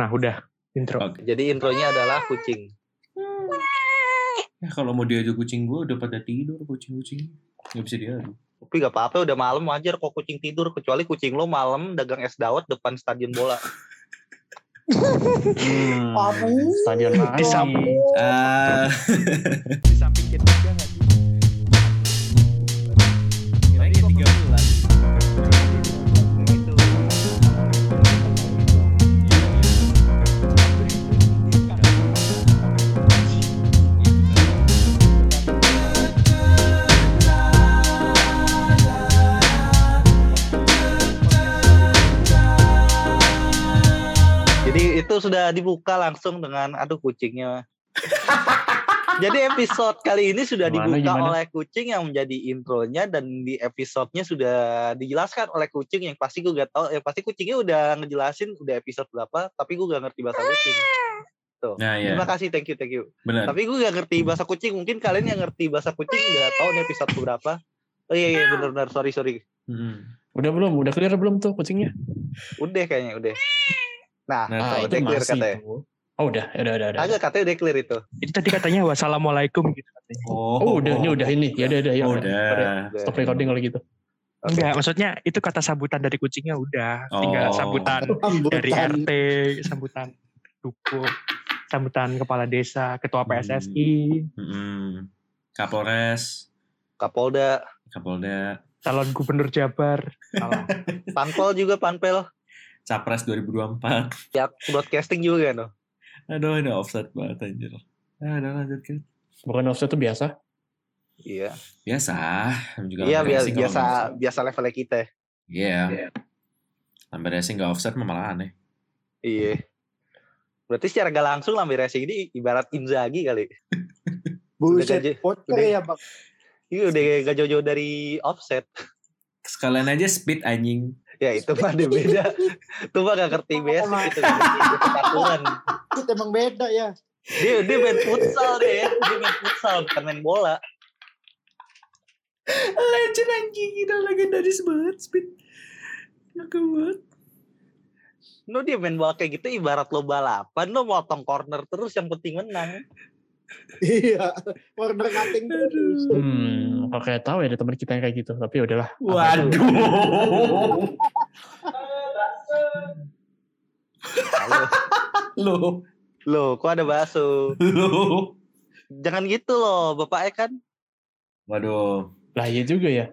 Nah, udah intro. Oke. Jadi intronya adalah kucing. Ya kalau mau diadu kucing gue udah pada tidur kucing-kucing. Nggak bisa diadu. Tapi gak apa-apa udah malam wajar kok kucing tidur kecuali kucing lo malam dagang es dawet depan stadion bola. Hmm, stadion lagi. Di samping. Ah, Di samping kita sudah dibuka langsung dengan aduh kucingnya. Jadi episode kali ini sudah Gimana, dibuka gimana? oleh kucing yang menjadi intronya dan di episodenya sudah dijelaskan oleh kucing yang pasti gue gak tahu ya pasti kucingnya udah ngejelasin udah episode berapa tapi gue gak ngerti bahasa kucing. Tuh. Nah ya, Terima kasih thank you thank you. benar. Tapi gue gak ngerti bahasa kucing mungkin kalian yang ngerti bahasa kucing udah tahu nih episode berapa. Oh iya iya benar benar sorry sorry. Hmm. Udah belum? Udah clear belum tuh kucingnya? Udah kayaknya udah. Nah, Nah, Ah, udah itu clear masih. katanya. Oh, udah, udah, udah, udah. Agak katanya udah clear itu. Itu tadi katanya wassalamualaikum gitu katanya. Oh, Oh, udah, ini udah ini. Ya udah, udah, ya. Oh, udah. udah. Stop recording kalau gitu. Oke. Enggak, maksudnya itu kata sambutan dari kucingnya udah. Tinggal Oh. sambutan dari. RT, sambutan duku, sambutan kepala desa, ketua PSSI, Mm-mm. Kapolres, Kapolda, Kapolda, calon gubernur Jabar. Panpel juga Panpel. Capres 2024. Ya broadcasting juga kan. no? Aduh, ini offset banget anjir. Ah, udah lanjut kan. Bukan offset itu biasa. Iya. Biasa. Juga Iya biasa biasa biasa levelnya kita. Iya. Lambe racing nggak offset mah malah aneh. Iya. Berarti secara gak langsung Lambe Racing ini ibarat Inzaghi kali. Buset, udah- ya bang. Iya udah gak jauh-jauh dari offset. Sekalian aja speed anjing. Ya itu mah ada beda. Itu mah gak ngerti basic itu. Peraturan. Itu emang beda ya. Dia dia main futsal deh ya. Dia main futsal bukan main bola. Legend anjing, itu legendaris banget speed. Gak banget. No dia main bola kayak gitu ibarat lo balapan lo motong corner terus yang penting menang. Iya. Corner cutting terus. Hmm, kalau kayak tahu ya ada teman kita yang kayak gitu. Tapi ya udahlah. Waduh. Halo. Lo, Loh, kok ada bakso? lo. Jangan gitu loh, Bapak E kan. Waduh. Lah iya juga ya.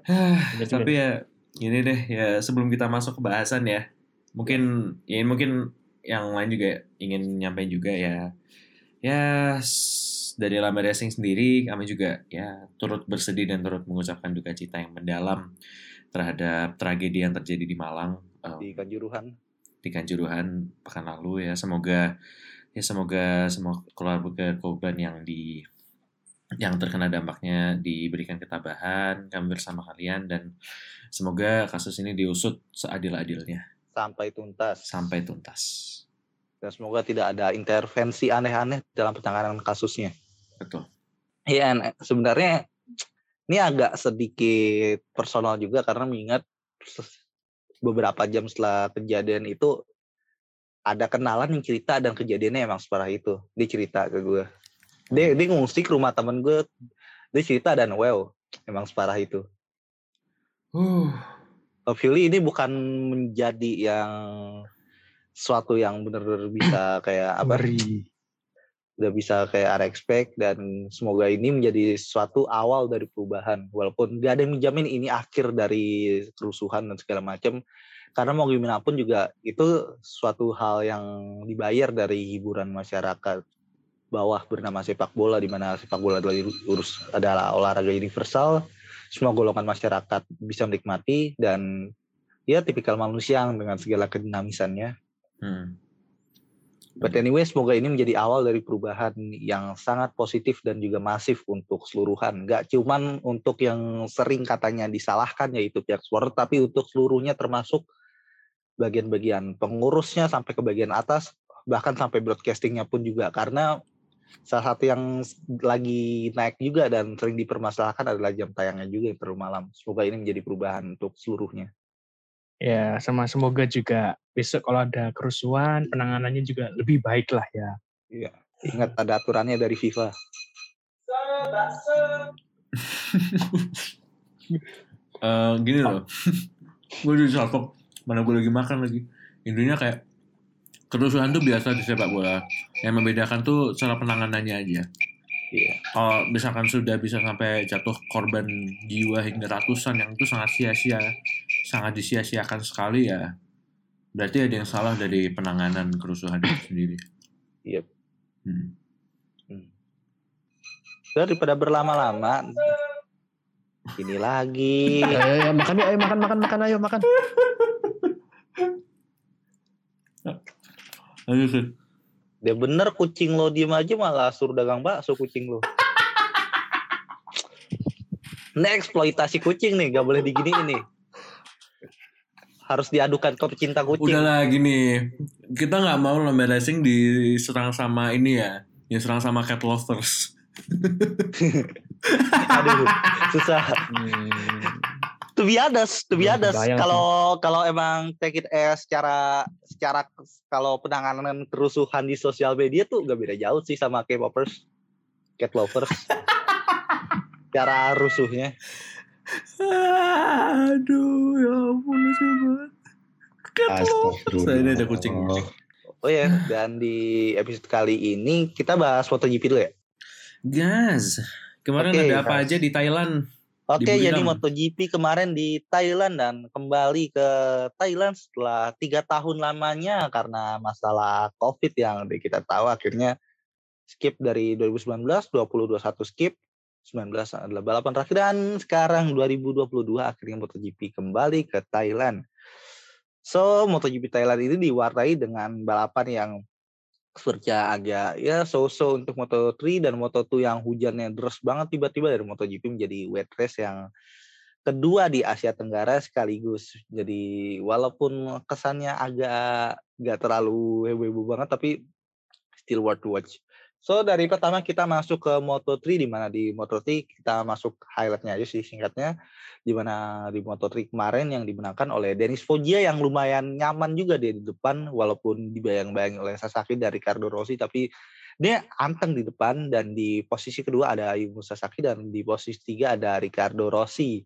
Juga. Tapi ya gini deh ya sebelum kita masuk ke bahasan ya mungkin ya mungkin yang lain juga ingin nyampein juga ya ya dari Lambe Racing sendiri kami juga ya turut bersedih dan turut mengucapkan duka cita yang mendalam terhadap tragedi yang terjadi di Malang eh, Di Kanjuruhan. di Kanjuruhan pekan lalu ya semoga ya semoga semua keluarga korban yang di yang terkena dampaknya diberikan ketabahan kami bersama kalian dan semoga kasus ini diusut seadil-adilnya Sampai tuntas. sampai tuntas Dan semoga tidak ada intervensi aneh-aneh dalam penanganan kasusnya. Betul Iya, An- sebenarnya ini agak sedikit personal juga karena mengingat beberapa jam setelah kejadian itu ada kenalan yang cerita dan kejadiannya emang separah itu. Dia cerita ke gue. Dia, dia ngungsi ke rumah temen gue. Dia cerita dan wow, emang separah itu. uh Hopefully ini bukan menjadi yang suatu yang benar-benar bisa kayak apa? Udah bisa kayak unexpect dan semoga ini menjadi suatu awal dari perubahan. Walaupun gak ada yang menjamin ini akhir dari kerusuhan dan segala macam karena mau gimana pun juga itu suatu hal yang dibayar dari hiburan masyarakat bawah bernama sepak bola di mana sepak bola adalah urus adalah olahraga universal. Semua golongan masyarakat bisa menikmati dan ya tipikal manusia dengan segala kedinamisannya. Hmm. But anyway, semoga ini menjadi awal dari perubahan yang sangat positif dan juga masif untuk seluruhan. Gak cuman untuk yang sering katanya disalahkan yaitu pihak supporter, tapi untuk seluruhnya termasuk bagian-bagian pengurusnya sampai ke bagian atas, bahkan sampai broadcastingnya pun juga. Karena salah satu yang lagi naik juga dan sering dipermasalahkan adalah jam tayangnya juga yang terlalu malam. Semoga ini menjadi perubahan untuk seluruhnya. Ya, sama semoga juga besok kalau ada kerusuhan, penanganannya juga lebih baik lah ya. Iya. Ingat ada aturannya dari FIFA. Eh, gini loh gue jadi cakep mana gue lagi makan lagi intinya kayak kerusuhan tuh biasa di sepak bola yang membedakan tuh cara penanganannya aja Iya. kalau misalkan sudah bisa sampai jatuh korban jiwa hingga ratusan yang itu sangat sia-sia sangat disia-siakan sekali ya berarti ada yang salah dari penanganan kerusuhan itu sendiri Iya. Hmm. Daripada berlama-lama. Ini lagi. Ayo, ayo, ayo, makan yuk, ayo makan, makan, makan, ayo makan. Ayo, Sid. Dia bener kucing lo diem aja malah suruh dagang bakso kucing lo. Ini eksploitasi kucing nih, gak boleh digini ini. Harus diadukan ke pecinta kucing. Udahlah gini, kita nggak mau lomba racing diserang sama ini ya, diserang sama cat lovers. Aduh, susah. Hmm, To be honest, to be honest, kalau kalau emang take it as secara secara kalau penanganan kerusuhan di sosial media tuh gak beda jauh sih sama K-popers, cat lovers. cara rusuhnya. Aduh, ya ampun. Saya ini ada kucing. Oh ya, dan di episode kali ini kita bahas MotoGP dulu ya. Gas. Kemarin Oke, ada apa Gas. aja di Thailand? Oke, Di jadi. MotoGP kemarin di Thailand dan kembali ke Thailand setelah tiga tahun lamanya karena masalah COVID yang kita tahu akhirnya skip dari 2019, 2021 skip, 19 adalah balapan terakhir dan sekarang 2022 akhirnya MotoGP kembali ke Thailand. So, MotoGP Thailand ini diwarnai dengan balapan yang sepertinya agak ya so-so untuk Moto3 dan Moto2 yang hujannya deras banget tiba-tiba dari MotoGP menjadi wet race yang kedua di Asia Tenggara sekaligus. Jadi walaupun kesannya agak nggak terlalu heboh-heboh banget tapi still worth to watch. So dari pertama kita masuk ke Moto3 di mana di Moto3 kita masuk highlightnya aja sih singkatnya. Di mana di Moto3 kemarin yang dimenangkan oleh Dennis Foggia yang lumayan nyaman juga dia di depan walaupun dibayang-bayangi oleh Sasaki dari Ricardo Rossi tapi dia anteng di depan. Dan di posisi kedua ada Ayumu Sasaki dan di posisi tiga ada Ricardo Rossi.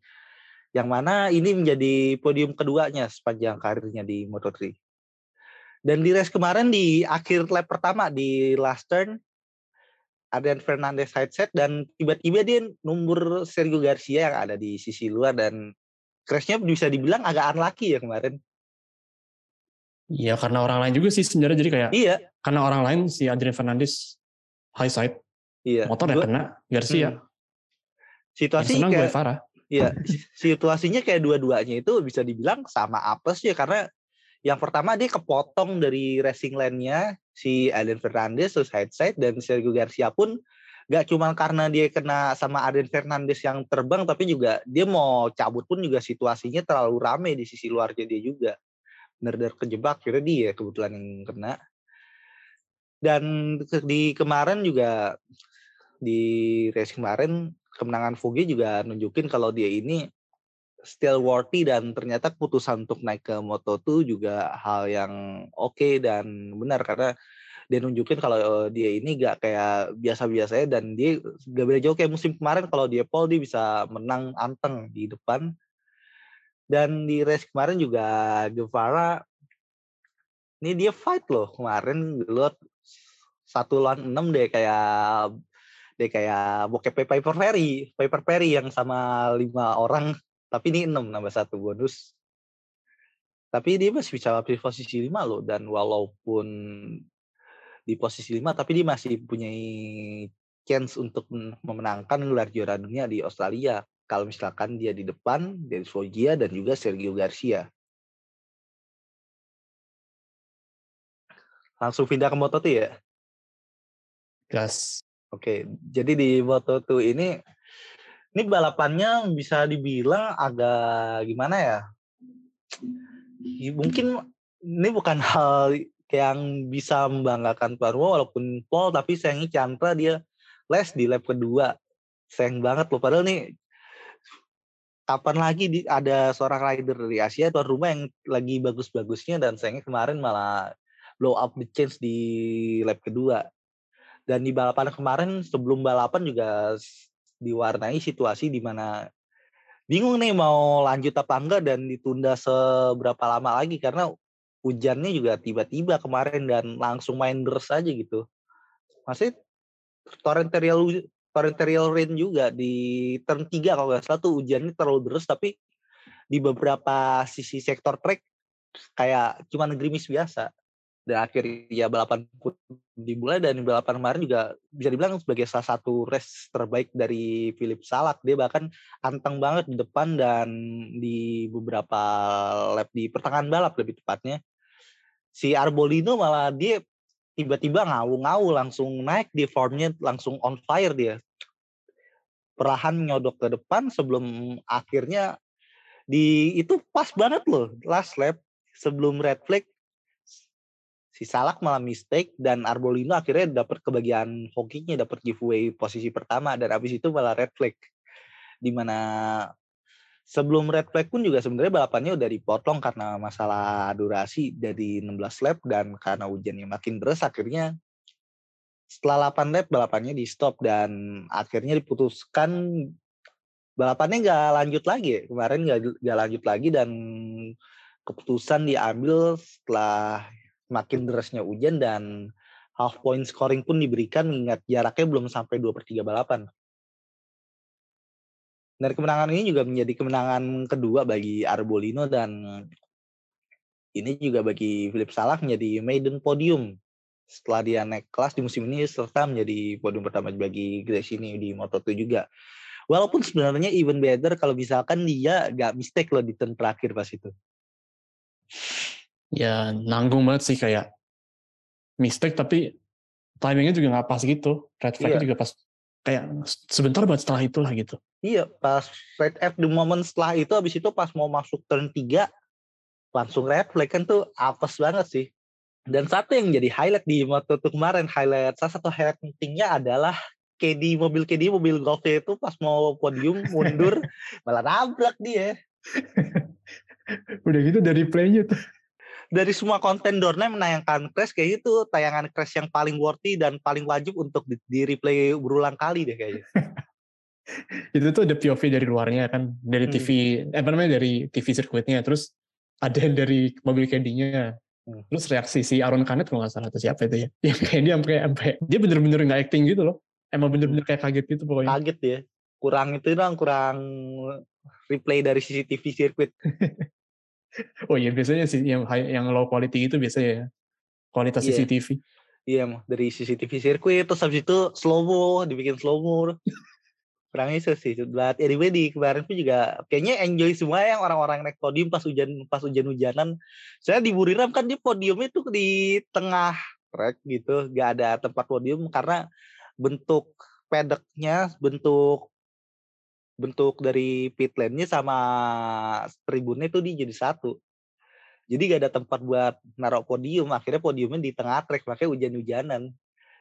Yang mana ini menjadi podium keduanya sepanjang karirnya di Moto3 dan di race kemarin di akhir lap pertama di last turn Adrian Fernandez side set dan tiba-tiba dia numbur Sergio Garcia yang ada di sisi luar dan crashnya bisa dibilang agak unlucky ya kemarin. Iya, karena orang lain juga sih sebenarnya jadi kayak Iya, karena orang lain si Adrian Fernandez high side, iya. motor ya Gua- kena Garcia. Hmm. Situasi Yang senang kayak Guevara. Iya, situasinya kayak dua-duanya itu bisa dibilang sama apes ya karena yang pertama dia kepotong dari racing lane-nya si Adrian Fernandez terus side side dan Sergio Garcia pun gak cuma karena dia kena sama Adrian Fernandez yang terbang tapi juga dia mau cabut pun juga situasinya terlalu rame di sisi luarnya dia juga. Benar-benar kejebak kira dia kebetulan yang kena. Dan di kemarin juga di race kemarin kemenangan Fuge juga nunjukin kalau dia ini still worthy dan ternyata keputusan untuk naik ke Moto2 juga hal yang oke dan benar. Karena dia nunjukin kalau eh, dia ini gak kayak biasa-biasanya dan dia gak beda jauh kayak musim kemarin kalau dia pole dia bisa menang anteng di depan. Dan di race kemarin juga Guevara ini dia fight loh kemarin lihat satu lawan enam deh kayak dia kayak bokep Piper Perry, Piper Perry yang sama lima orang, tapi ini enam nambah satu bonus. Tapi dia masih bisa di posisi lima loh, dan walaupun di posisi lima, tapi dia masih punya chance untuk men- memenangkan gelar juara dunia di Australia. Kalau misalkan dia di depan, Dennis Foggia dan juga Sergio Garcia. Langsung pindah ke Moto2 ya? Gas. Oke, jadi di Moto2 ini ini balapannya bisa dibilang agak gimana ya? Mungkin ini bukan hal yang bisa membanggakan Parwa walaupun Paul tapi sayangnya Chandra dia les di lap kedua. Sayang banget loh padahal nih kapan lagi di, ada seorang rider dari Asia tuan rumah yang lagi bagus-bagusnya dan sayangnya kemarin malah blow up the chance di lap kedua. Dan di balapan kemarin sebelum balapan juga diwarnai situasi di mana bingung nih mau lanjut apa enggak dan ditunda seberapa lama lagi karena hujannya juga tiba-tiba kemarin dan langsung main deras aja gitu. Masih torrential torrential rain juga di turn 3 kalau nggak salah tuh hujannya terlalu deras tapi di beberapa sisi sektor track kayak cuma gerimis biasa dan akhirnya balapan pun dimulai dan balapan kemarin juga bisa dibilang sebagai salah satu race terbaik dari Philip Salak. Dia bahkan anteng banget di depan dan di beberapa lap di pertengahan balap lebih tepatnya. Si Arbolino malah dia tiba-tiba ngawu-ngawu langsung naik di formnya langsung on fire dia. Perlahan menyodok ke depan sebelum akhirnya di itu pas banget loh last lap sebelum red flag si Salak malah mistake dan Arbolino akhirnya dapat kebagian hokinya dapat giveaway posisi pertama dan habis itu malah red flag. Di mana sebelum red flag pun juga sebenarnya balapannya udah dipotong karena masalah durasi dari 16 lap dan karena hujannya makin deras akhirnya setelah 8 lap balapannya di stop dan akhirnya diputuskan balapannya nggak lanjut lagi. Kemarin nggak lanjut lagi dan keputusan diambil setelah makin derasnya hujan dan half point scoring pun diberikan mengingat jaraknya belum sampai 2 per 3 balapan. Dan kemenangan ini juga menjadi kemenangan kedua bagi Arbolino dan ini juga bagi Philip Salah menjadi maiden podium setelah dia naik kelas di musim ini serta menjadi podium pertama bagi Gresini di Moto2 juga. Walaupun sebenarnya even better kalau misalkan dia gak mistake loh di turn terakhir pas itu. Ya nanggung banget sih kayak mistake tapi timingnya juga nggak pas gitu. Red flag Iya. juga pas kayak sebentar banget setelah itulah gitu. Iya, pas red F the moment setelah itu habis itu pas mau masuk turn 3 langsung red flag kan tuh apes banget sih. Dan satu yang jadi highlight di Moto2 kemarin, highlight salah satu highlight pentingnya adalah KD mobil KD mobil golfnya itu pas mau podium mundur malah nabrak dia. Udah gitu dari playnya tuh. Dari semua konten Dorna yang menayangkan crash kayak itu tayangan crash yang paling worthy dan paling wajib untuk di, di replay berulang kali deh kayaknya. itu tuh ada POV dari luarnya kan dari Hmm. TV eh, apa namanya dari TV sirkuitnya terus ada yang dari mobil candy-nya Hmm. terus reaksi si Aaron Canet kalau nggak salah atau siapa itu ya yang kayak dia sampai sampai dia bener-bener nggak acting gitu loh emang bener-bener kayak kaget gitu pokoknya Kaget ya. Kurang itu dong, kurang replay dari CCTV sirkuit. oh iya biasanya sih yang yang low quality itu biasanya ya kualitas Iya. CCTV Iya, Mah. dari CCTV sirkuit terus habis itu slow mo, dibikin slow mo. Kurang itu sih. But anyway di kemarin pun juga kayaknya enjoy semua yang orang-orang naik podium pas hujan pas hujan-hujanan. Saya di Buriram kan dia podiumnya tuh di tengah track gitu, gak ada tempat podium karena bentuk pedeknya, bentuk bentuk dari pit lane-nya sama tribunnya itu dia jadi satu. Jadi gak ada tempat buat naruh podium. Akhirnya podiumnya di tengah trek, makanya hujan-hujanan.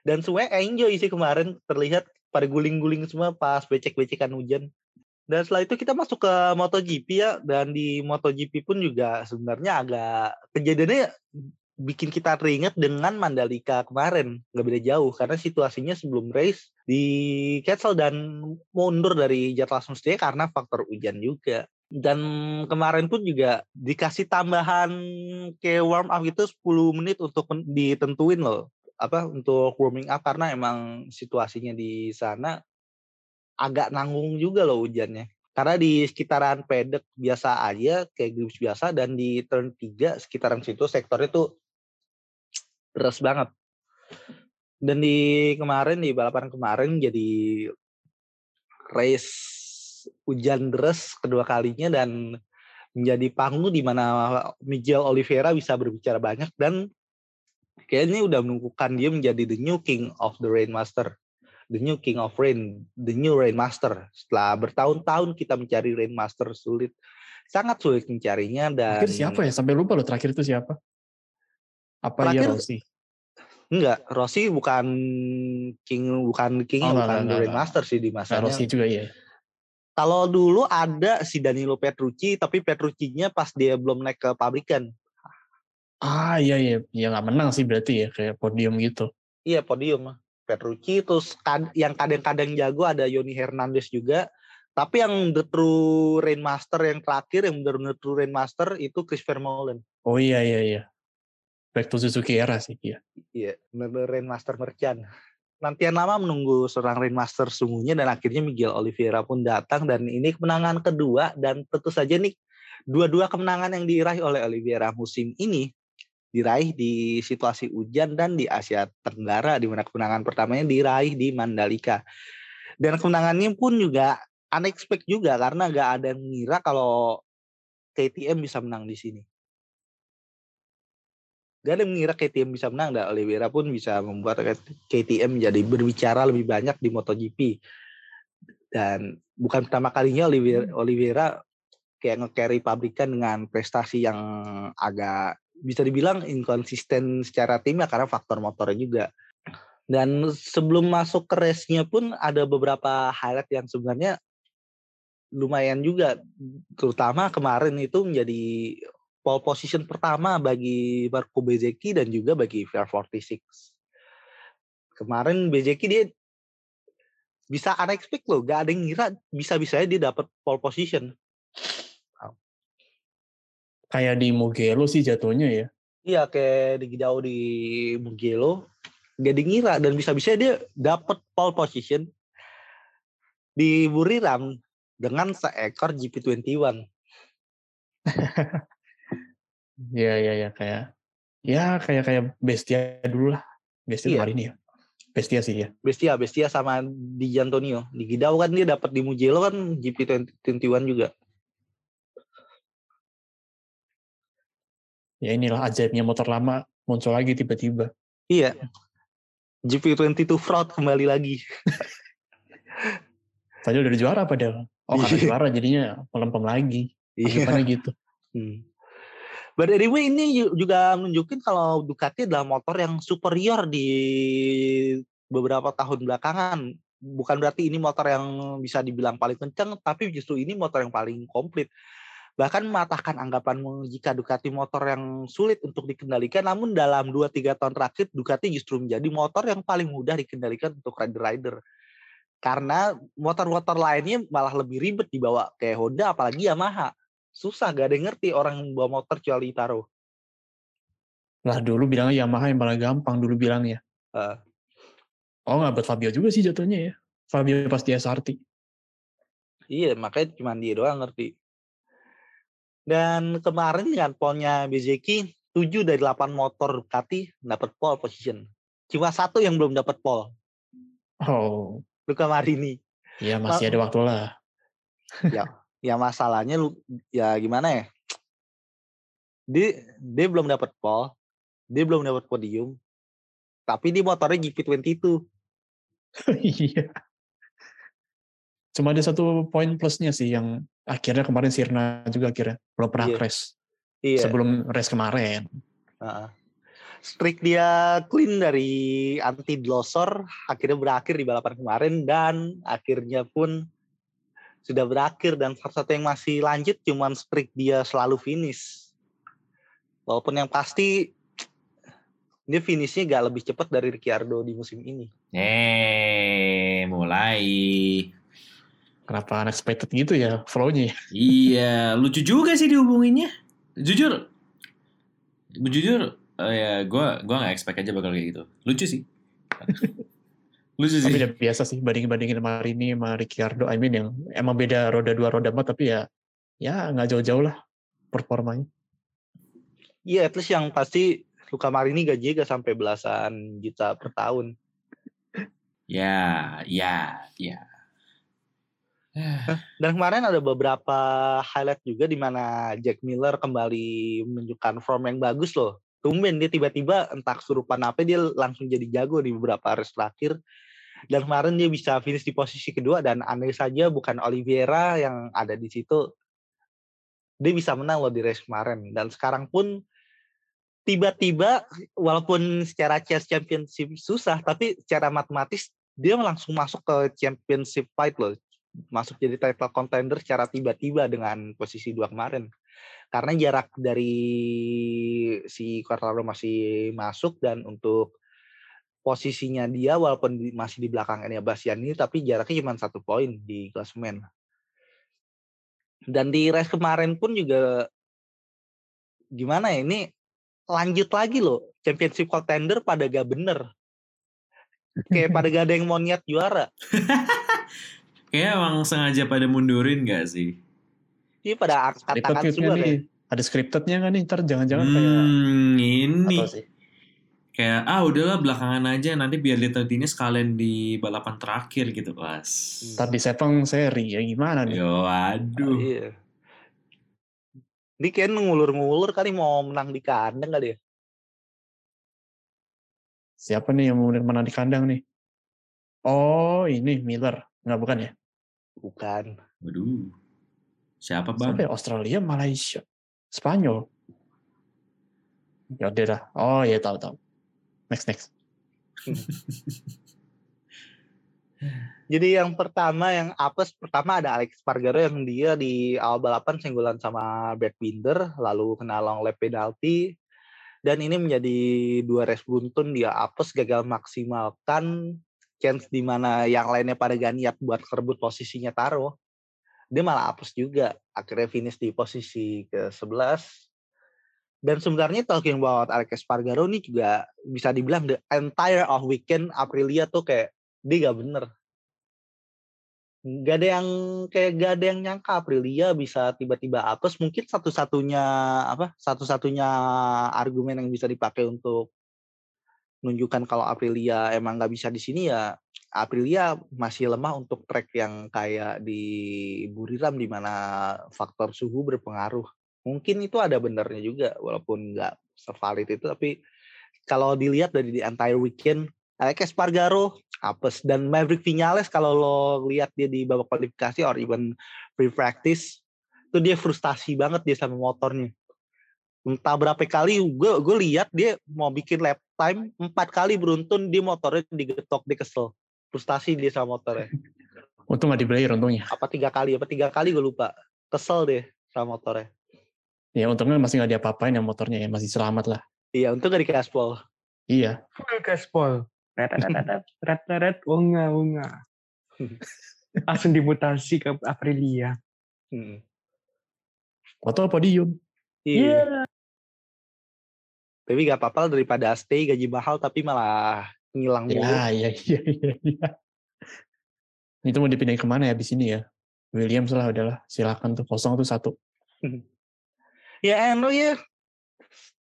Dan semuanya enjoy sih kemarin. Terlihat pada guling-guling semua pas becek-becekan hujan. Dan setelah itu kita masuk ke MotoGP ya. Dan di MotoGP pun juga sebenarnya agak kejadiannya bikin kita teringat dengan Mandalika kemarin. Nggak beda jauh. Karena situasinya sebelum race di cancel dan mundur dari jadwal semestinya karena faktor hujan juga. Dan kemarin pun juga dikasih tambahan kayak warm up gitu 10 menit untuk ditentuin loh apa untuk warming up karena emang situasinya di sana agak nanggung juga loh hujannya. Karena di sekitaran pedek biasa aja kayak grips biasa dan di turn 3 sekitaran situ sektornya tuh deras banget dan di kemarin di balapan kemarin jadi race hujan deras kedua kalinya dan menjadi panggung di mana Miguel Oliveira bisa berbicara banyak dan kayaknya udah menunjukkan dia menjadi the new king of the Rainmaster, the new king of rain, the new Rainmaster. Setelah bertahun-tahun kita mencari Rainmaster sulit, sangat sulit mencarinya dan Terakhir siapa ya? Sampai lupa loh terakhir itu siapa. Apa ya Terakhir- Rossi Enggak, Rossi bukan king bukan king Oh, bukan enggak. Rainmaster sih di nah, masanya. Rossi juga ya Kalau dulu ada si Danilo Petrucci, tapi Petrucci-nya pas dia belum naik ke pabrikan. Ah iya iya, ya nggak menang sih berarti ya kayak podium gitu. Iya podium. Petrucci terus kad- yang kadang-kadang jago ada Yoni Hernandez juga. Tapi yang the true Rainmaster yang terakhir yang benar-benar true Rainmaster itu Chris Vermeulen. Oh iya iya iya. Back to Suzuki era sih iya. Iya, benar-benar Rainmaster Merchant. Nantian lama menunggu seorang Rainmaster sungguhnya dan akhirnya Miguel Oliveira pun datang dan ini kemenangan kedua dan tentu saja nih dua-dua kemenangan yang diraih oleh Oliveira musim ini diraih di situasi hujan dan di Asia Tenggara di mana kemenangan pertamanya diraih di Mandalika. Dan kemenangannya pun juga unexpected juga karena gak ada yang mengira kalau KTM bisa menang di sini. Gak ada yang mengira KTM bisa menang dan Oliveira pun bisa membuat KTM jadi berbicara lebih banyak di MotoGP. Dan bukan pertama kalinya Oliveira, Oliveira kayak nge-carry pabrikan dengan prestasi yang agak bisa dibilang inkonsisten secara tim ya karena faktor motornya juga. Dan sebelum masuk ke race-nya pun ada beberapa highlight yang sebenarnya lumayan juga. Terutama kemarin itu menjadi pole position pertama bagi Marco Bezzecchi dan juga bagi VR46. Kemarin Bezzecchi dia bisa unexpected loh, gak ada yang ngira bisa-bisanya dia dapat pole position. Kayak di Mugello sih jatuhnya ya. Iya kayak di jauh di Mugello gak dingira dan bisa-bisa dia dapat pole position di Buriram dengan seekor GP21. Iya iya iya kayak ya kayak kayak Bestia dulu lah. Bestia Iya. hari ini ya. Bestia sih ya. Bestia, Bestia sama di Antonio. Di Gidau kan dia dapat di Mugello kan GP21 juga. Ya inilah ajaibnya motor lama muncul lagi tiba-tiba. Iya. GP22 fraud kembali lagi. Tadi udah juara padahal. Oh karena Iya. juara jadinya melempem lagi. Iya. Gimana gitu. Hmm. But anyway ini ju- juga menunjukin kalau Ducati adalah motor yang superior di beberapa tahun belakangan. Bukan berarti ini motor yang bisa dibilang paling kencang, tapi justru ini motor yang paling komplit. Bahkan mematahkan anggapan jika Ducati motor yang sulit untuk dikendalikan, namun dalam 2-3 tahun terakhir Ducati justru menjadi motor yang paling mudah dikendalikan untuk rider-rider. Karena motor-motor lainnya malah lebih ribet dibawa kayak Honda apalagi Yamaha susah gak ada yang ngerti orang bawa motor kecuali Taro. Lah dulu bilangnya Yamaha yang paling gampang dulu bilangnya. Eh. Oh nggak buat Fabio juga sih jatuhnya ya. Fabio pasti SRT. Iya, makanya cuma dia doang ngerti. Dan kemarin dengan polnya Bezeki, 7 dari 8 motor Ducati dapat pole position. Cuma satu yang belum dapat pole, Oh Luca Marini. ya masih ada waktu lah. Ya masalahnya lu ya gimana ya? Dia dia belum dapat pole, dia belum dapat podium. Tapi di motornya GP22. Iya. Cuma ada satu poin plusnya sih yang akhirnya kemarin Sirna juga akhirnya belum pernah Iya. crash Iya. sebelum race kemarin. Heeh. Streak dia clean dari anti glosor akhirnya berakhir di balapan kemarin dan akhirnya pun sudah berakhir dan satu-satu yang masih lanjut cuman streak dia selalu finish. Walaupun yang pasti dia finishnya gak lebih cepat dari Ricciardo di musim ini. Eh, mulai. Kenapa unexpected gitu ya flow-nya? ya? Iya, lucu juga sih dihubunginnya. Jujur, jujur, eh, ya gue gua nggak expect aja bakal kayak gitu. Lucu sih. lucu Tapi sih. udah biasa sih banding-bandingin sama Rini sama Ricciardo. I mean yang emang beda roda dua roda empat tapi ya ya nggak jauh-jauh lah performanya. Iya, at least yang pasti Luka Marini gajinya gak sampai belasan juta per tahun. Ya, ya, ya. Dan kemarin ada beberapa highlight juga di mana Jack Miller kembali menunjukkan form yang bagus loh. Tumben dia tiba-tiba entah kesurupan apa dia langsung jadi jago di beberapa race terakhir. Dan kemarin dia bisa finish di posisi kedua dan aneh saja bukan Oliveira yang ada di situ. Dia bisa menang loh di race kemarin. Dan sekarang pun tiba-tiba walaupun secara chess championship susah tapi secara matematis dia langsung masuk ke championship fight loh masuk jadi title contender secara tiba-tiba dengan posisi dua kemarin. Karena jarak dari si Quartararo masih masuk dan untuk posisinya dia walaupun di- masih di belakang Enia Bastian ini tapi jaraknya cuma satu poin di klasemen. Dan di race kemarin pun juga gimana ya ini lanjut lagi loh championship contender pada gak bener. Kayak pada gak ada yang mau niat juara. Kayaknya emang sengaja pada mundurin gak sih? Ini pada angkat tangan tweetnya semua nih. kayak. Ada scriptednya nggak nih? Ntar jangan-jangan kayak Hmm, ini apa sih? Kayak ah udahlah belakangan aja nanti biar Little ini sekalian di balapan terakhir gitu pas. Ntar di Sepang seri ya gimana nih? Yo aduh. Iya. Ini kayak ngulur-ngulur kali mau menang di kandang kali ya. Siapa nih yang mau menang di kandang nih? Oh ini Miller. Nggak bukan ya? Bukan. Waduh. Siapa Siapa bang? ya? Australia, Malaysia, Spanyol. Ya udah dah. Oh ya tahu tahu. Next next. Jadi yang pertama yang apes pertama ada Alex Spargaro yang dia di awal balapan senggolan sama Brad Binder lalu kena long lap penalty. Dan ini menjadi dua race beruntun dia apes gagal maksimalkan chance di mana yang lainnya pada gak niat buat kerebut posisinya taruh dia malah apes juga akhirnya finish di posisi ke 11 dan sebenarnya talking about Alex Spargaro ini juga bisa dibilang the entire of weekend Aprilia tuh kayak dia gak bener. Nggak ada yang kayak gak ada yang nyangka Aprilia bisa tiba-tiba apes. Mungkin satu-satunya apa satu-satunya argumen yang bisa dipakai untuk menunjukkan kalau Aprilia emang nggak bisa di sini ya Aprilia masih lemah untuk track yang kayak di Buriram di mana faktor suhu berpengaruh mungkin itu ada benernya juga walaupun nggak sevalid itu tapi kalau dilihat dari di entire weekend Alex Espargaro apes dan Maverick Vinales kalau lo lihat dia di babak kualifikasi or even pre practice itu dia frustasi banget dia sama motornya. Entah berapa kali gue gue lihat dia mau bikin lap time empat kali beruntun dia motornya digetok dia kesel frustasi dia sama motornya. Untung nggak dibeli untungnya. apa tiga kali apa tiga kali gue lupa. Kesel deh sama motornya Ya untungnya masih nggak diapa-apain yang motornya ya masih selamat lah. iya untung gak di gaspol Iya. Full gaspol. Ret, ret, ret, ret, ret, ret, ret, unga, unga. Langsung dimutasi ke Aprilia. Hmm. Foto podium. iya tapi gak apa-apa daripada stay gaji mahal tapi malah ngilang mulu Ya, iya, iya, iya, iya. Itu mau dipindahin ke mana ya di sini ya? Williams lah udahlah, silakan tuh kosong tuh satu. Ya Eno ya.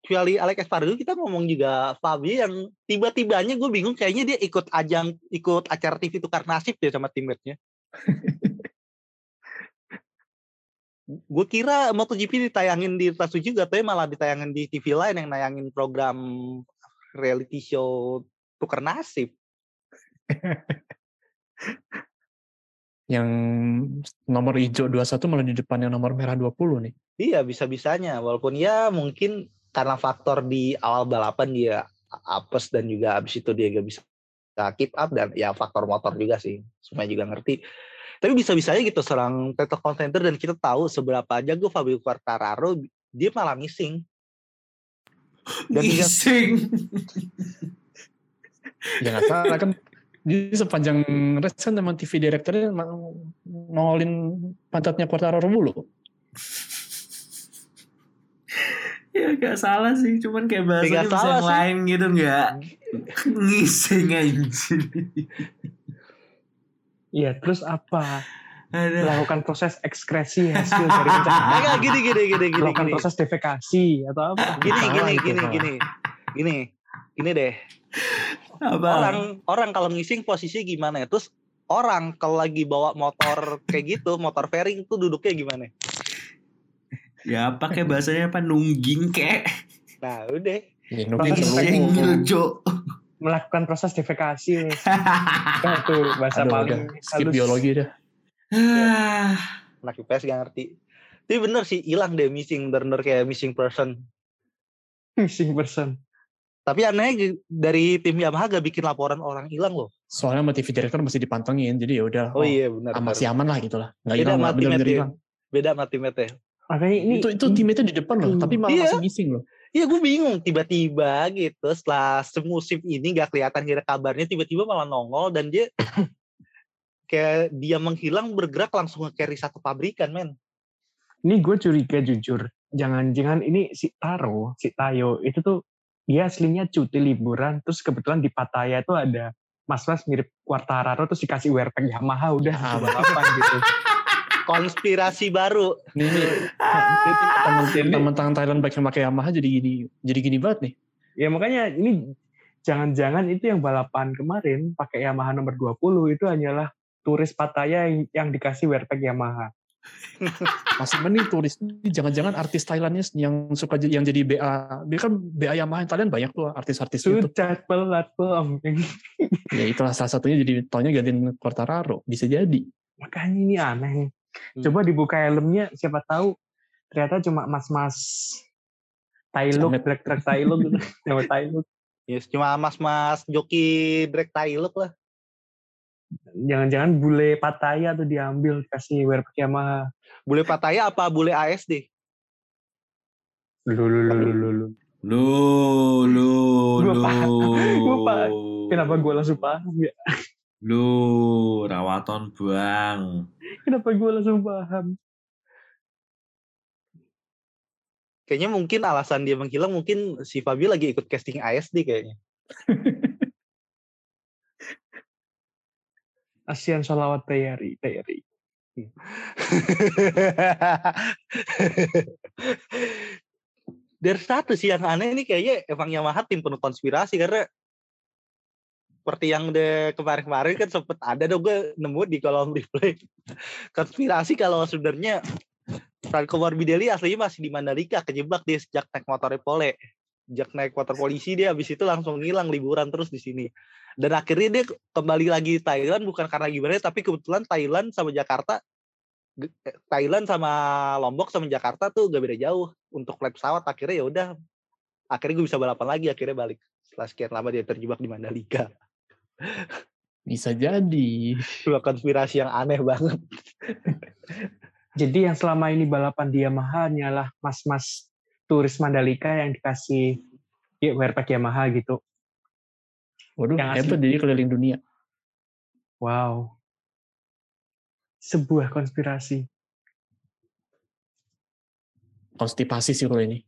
Kecuali Alex Espargaro kita ngomong juga Fabi yang tiba-tibanya gue bingung kayaknya dia ikut ajang ikut acara TV tukar nasib deh sama teammate-nya. gue kira MotoGP ditayangin di Trans juga tapi malah ditayangin di TV lain yang nayangin program reality show tukar nasib. Yang nomor hijau 21 malah di depan yang nomor merah 20 nih. Iya bisa-bisanya walaupun ya mungkin karena faktor di awal balapan dia apes dan juga abis itu dia gak bisa keep up dan ya faktor motor juga sih semua juga ngerti tapi bisa-bisanya gitu serang title contender dan kita tahu seberapa jago Fabio Quartararo dia malah missing dan hingga Ngising. Ya nggak salah kan. Di sepanjang race kan memang TV direkturnya nongolin pantatnya Quartararo mulu. Ya gak salah sih, cuman kayak bahasanya Nggak bisa yang sih. lain gitu nggak ngising anjir. Iya, terus apa? Aduh. Melakukan proses ekskresi hasil dari pencernaan. Enggak, gini gini gini gini Melakukan gini proses defekasi atau apa? gini gini itu, gini salah. gini gini gini deh Apa? orang orang kalau ngising posisi gimana ya terus orang kalau lagi bawa motor kayak gitu motor fairing tuh duduknya gimana Ya pakai bahasanya apa nungging kek. nah udah Ya, Jo. Melakukan proses defekasi. Itu bahasa Aduh, paling udah. Skip halus. biologi dah. Ah, anak IPS gak ngerti tapi bener sih hilang deh missing bener-bener kayak missing person Missing person. Tapi anehnya dari tim Yamaha gak bikin laporan orang hilang loh. Soalnya sama TV director masih dipantengin, jadi ya udah. Oh, iya benar. ah, masih aman lah gitu lah. Nggak Beda hilang, timnya hilang. Beda sama timnya. Makanya ini Itu itu teammate di depan loh, tapi malah Iya. masih missing loh. Iya gue bingung tiba-tiba gitu setelah semusim ini gak kelihatan kira kabarnya tiba-tiba malah nongol dan dia kayak dia menghilang bergerak langsung nge-carry satu pabrikan men. ini gue curiga jujur. Jangan-jangan ini si Taro, si Tayo itu tuh dia aslinya cuti liburan terus kebetulan di Pattaya itu ada mas-mas mirip Quartararo terus dikasih wearpack Yamaha udah Ah, balapan gitu. Konspirasi baru. Nih, nih teman-teman Thailand yang pakai Yamaha jadi gini, jadi gini banget nih. Ya makanya ini jangan-jangan itu yang balapan kemarin pakai Yamaha nomor 20 itu hanyalah turis Pattaya yang, yang dikasih wearpack Yamaha. Masih mending turis ini jangan-jangan artis Thailandnya yang suka yang jadi BA, dia kan BA Yamaha yang Thailand banyak tuh artis-artis itu. Sudah platform. Ya itulah salah satunya jadi taunya gantiin Quartararo, bisa jadi. Makanya ini aneh. nih. Hmm. Coba dibuka helmnya siapa tahu ternyata cuma mas-mas Tailuk, trek trek Tailuk gitu. Sama Tailuk. Ya cuma mas-mas joki drag Tailuk lah. Jangan-jangan bule Pattaya tuh diambil kasih wearpack Yamaha. Bule Pattaya apa bule ASD? Lu lu lu lu lu. lu. Lu, lu, Gua paham. Kenapa gue langsung paham ya? Lu, rawaton bang. Kenapa gue langsung paham? Kayaknya mungkin alasan dia menghilang mungkin si Fabio lagi ikut casting ASD kayaknya. Asian Salawat Tayari, Tayari. Dari satu sih yang aneh ini kayaknya emang Yamaha tim penuh konspirasi karena seperti yang udah kemarin-kemarin kan sempet ada dong gue nemu di kolom replay. Konspirasi kalau sebenarnya Franco Morbidelli aslinya masih di Mandalika kejebak dia sejak naik motornya pole. Sejak naik motor polisi dia habis itu langsung ngilang liburan terus di sini dan akhirnya dia kembali lagi di Thailand bukan karena gimana tapi kebetulan Thailand sama Jakarta eh, Thailand sama Lombok sama Jakarta tuh gak beda jauh untuk flight pesawat akhirnya ya udah akhirnya gue bisa balapan lagi akhirnya balik setelah sekian lama dia terjebak di Mandalika Bisa jadi. dua konspirasi yang aneh banget Jadi yang selama ini balapan di Yamaha hanyalah mas-mas turis Mandalika yang dikasih ya, wearpack Yamaha gitu. Waduh, Yang hebat jadi keliling dunia. Wow. Sebuah konspirasi. Konstipasi sih kalau ini.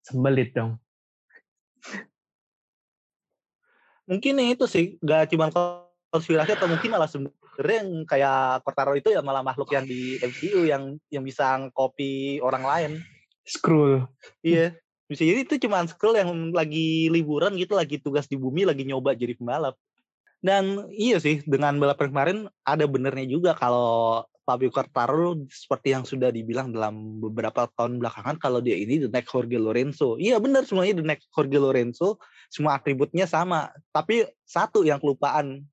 Sembelit dong. mungkin itu sih gak cuma konspirasi atau mungkin malah sebenarnya yang kayak Quartaro itu ya malah makhluk yang di MCU yang yang bisa copy orang lain Scroll. iya bisa jadi itu cuma Skrull yang lagi liburan gitu lagi tugas di bumi lagi nyoba jadi pembalap. Dan iya sih dengan balapan kemarin ada benernya juga kalau Fabio Quartararo seperti yang sudah dibilang dalam beberapa tahun belakangan kalau dia ini the next Jorge Lorenzo. Iya benar semuanya the next Jorge Lorenzo semua atributnya sama. Tapi satu yang kelupaan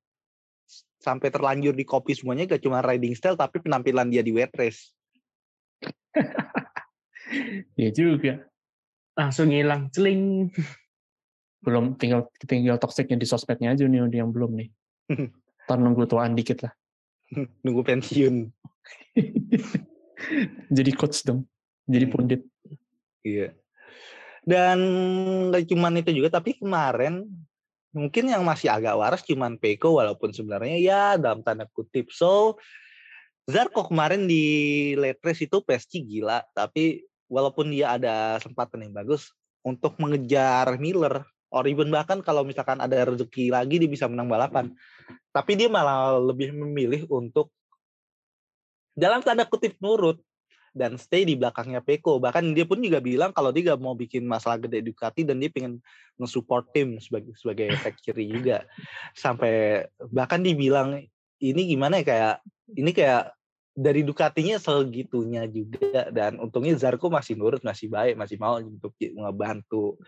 sampai terlanjur di copy semuanya gak cuma riding style tapi penampilan dia di wet race. Ya juga. Langsung hilang. Celing. Belum tinggal tinggal toksiknya di sosmednya aja nih yang belum nih. Ntar nunggu tuaan dikit lah. nunggu pensiun jadi coach dong. Jadi Hmm. pundit. Iya. Dan gak cuman itu juga, tapi kemarin mungkin yang masih agak waras cuman Peko walaupun sebenarnya ya dalam tanda kutip. So Zarko kemarin di race itu PSG gila, tapi walaupun dia ada kesempatan yang bagus untuk mengejar Miller, or even bahkan kalau misalkan ada rezeki lagi dia bisa menang balapan. Tapi dia malah lebih memilih untuk dalam tanda kutip nurut dan stay di belakangnya Peko. Bahkan dia pun juga bilang kalau dia gak mau bikin masalah gede Ducati dan dia pengen nge-support tim sebagai sebagai factory juga. Sampai bahkan dibilang ini gimana ya kayak ini kayak dari Ducatinya segitunya juga dan untungnya Zarko masih nurut, masih baik, masih mau untuk ngebantu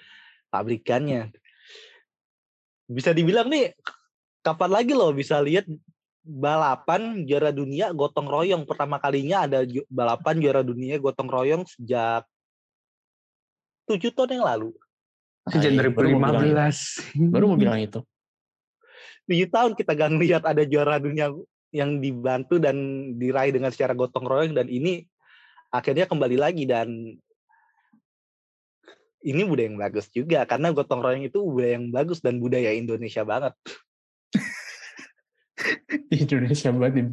pabrikannya. Bisa dibilang nih kapan lagi loh bisa lihat balapan juara dunia gotong royong pertama kalinya ada ju- balapan juara dunia gotong royong sejak tujuh tahun yang lalu Sejak Hai, baru mau bilang itu. 2015. Baru mau bilang itu. tujuh tahun kita gak ngeliat ada juara dunia yang dibantu dan diraih dengan secara gotong royong dan ini akhirnya kembali lagi dan ini budaya yang bagus juga karena gotong royong itu budaya yang bagus dan budaya Indonesia banget. Indonesia banget.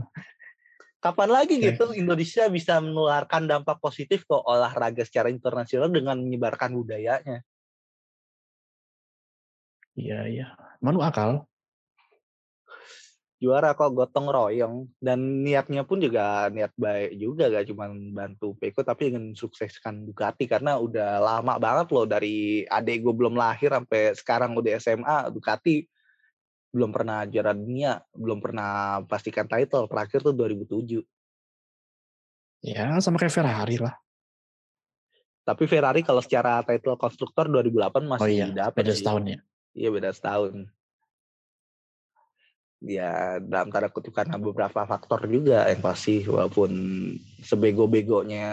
Kapan lagi Oke. gitu Indonesia bisa menularkan dampak positif ke olahraga secara internasional dengan menyebarkan budayanya? Iya, iya. Manu akal. Juara kok gotong royong dan niatnya pun juga niat baik juga gak cuma bantu Peko tapi ingin sukseskan Ducati karena udah lama banget loh dari adik gue belum lahir sampai sekarang udah SMA Ducati belum pernah juara dunia, belum pernah pastikan title. Terakhir tuh 2007. Ya, sama kayak Ferrari lah. Tapi Ferrari kalau secara title konstruktor 2008 masih Oh iya, dapat beda sih. setahun ya. Iya beda setahun. Ya dalam tanda kutip karena beberapa faktor juga yang pasti walaupun sebego-begonya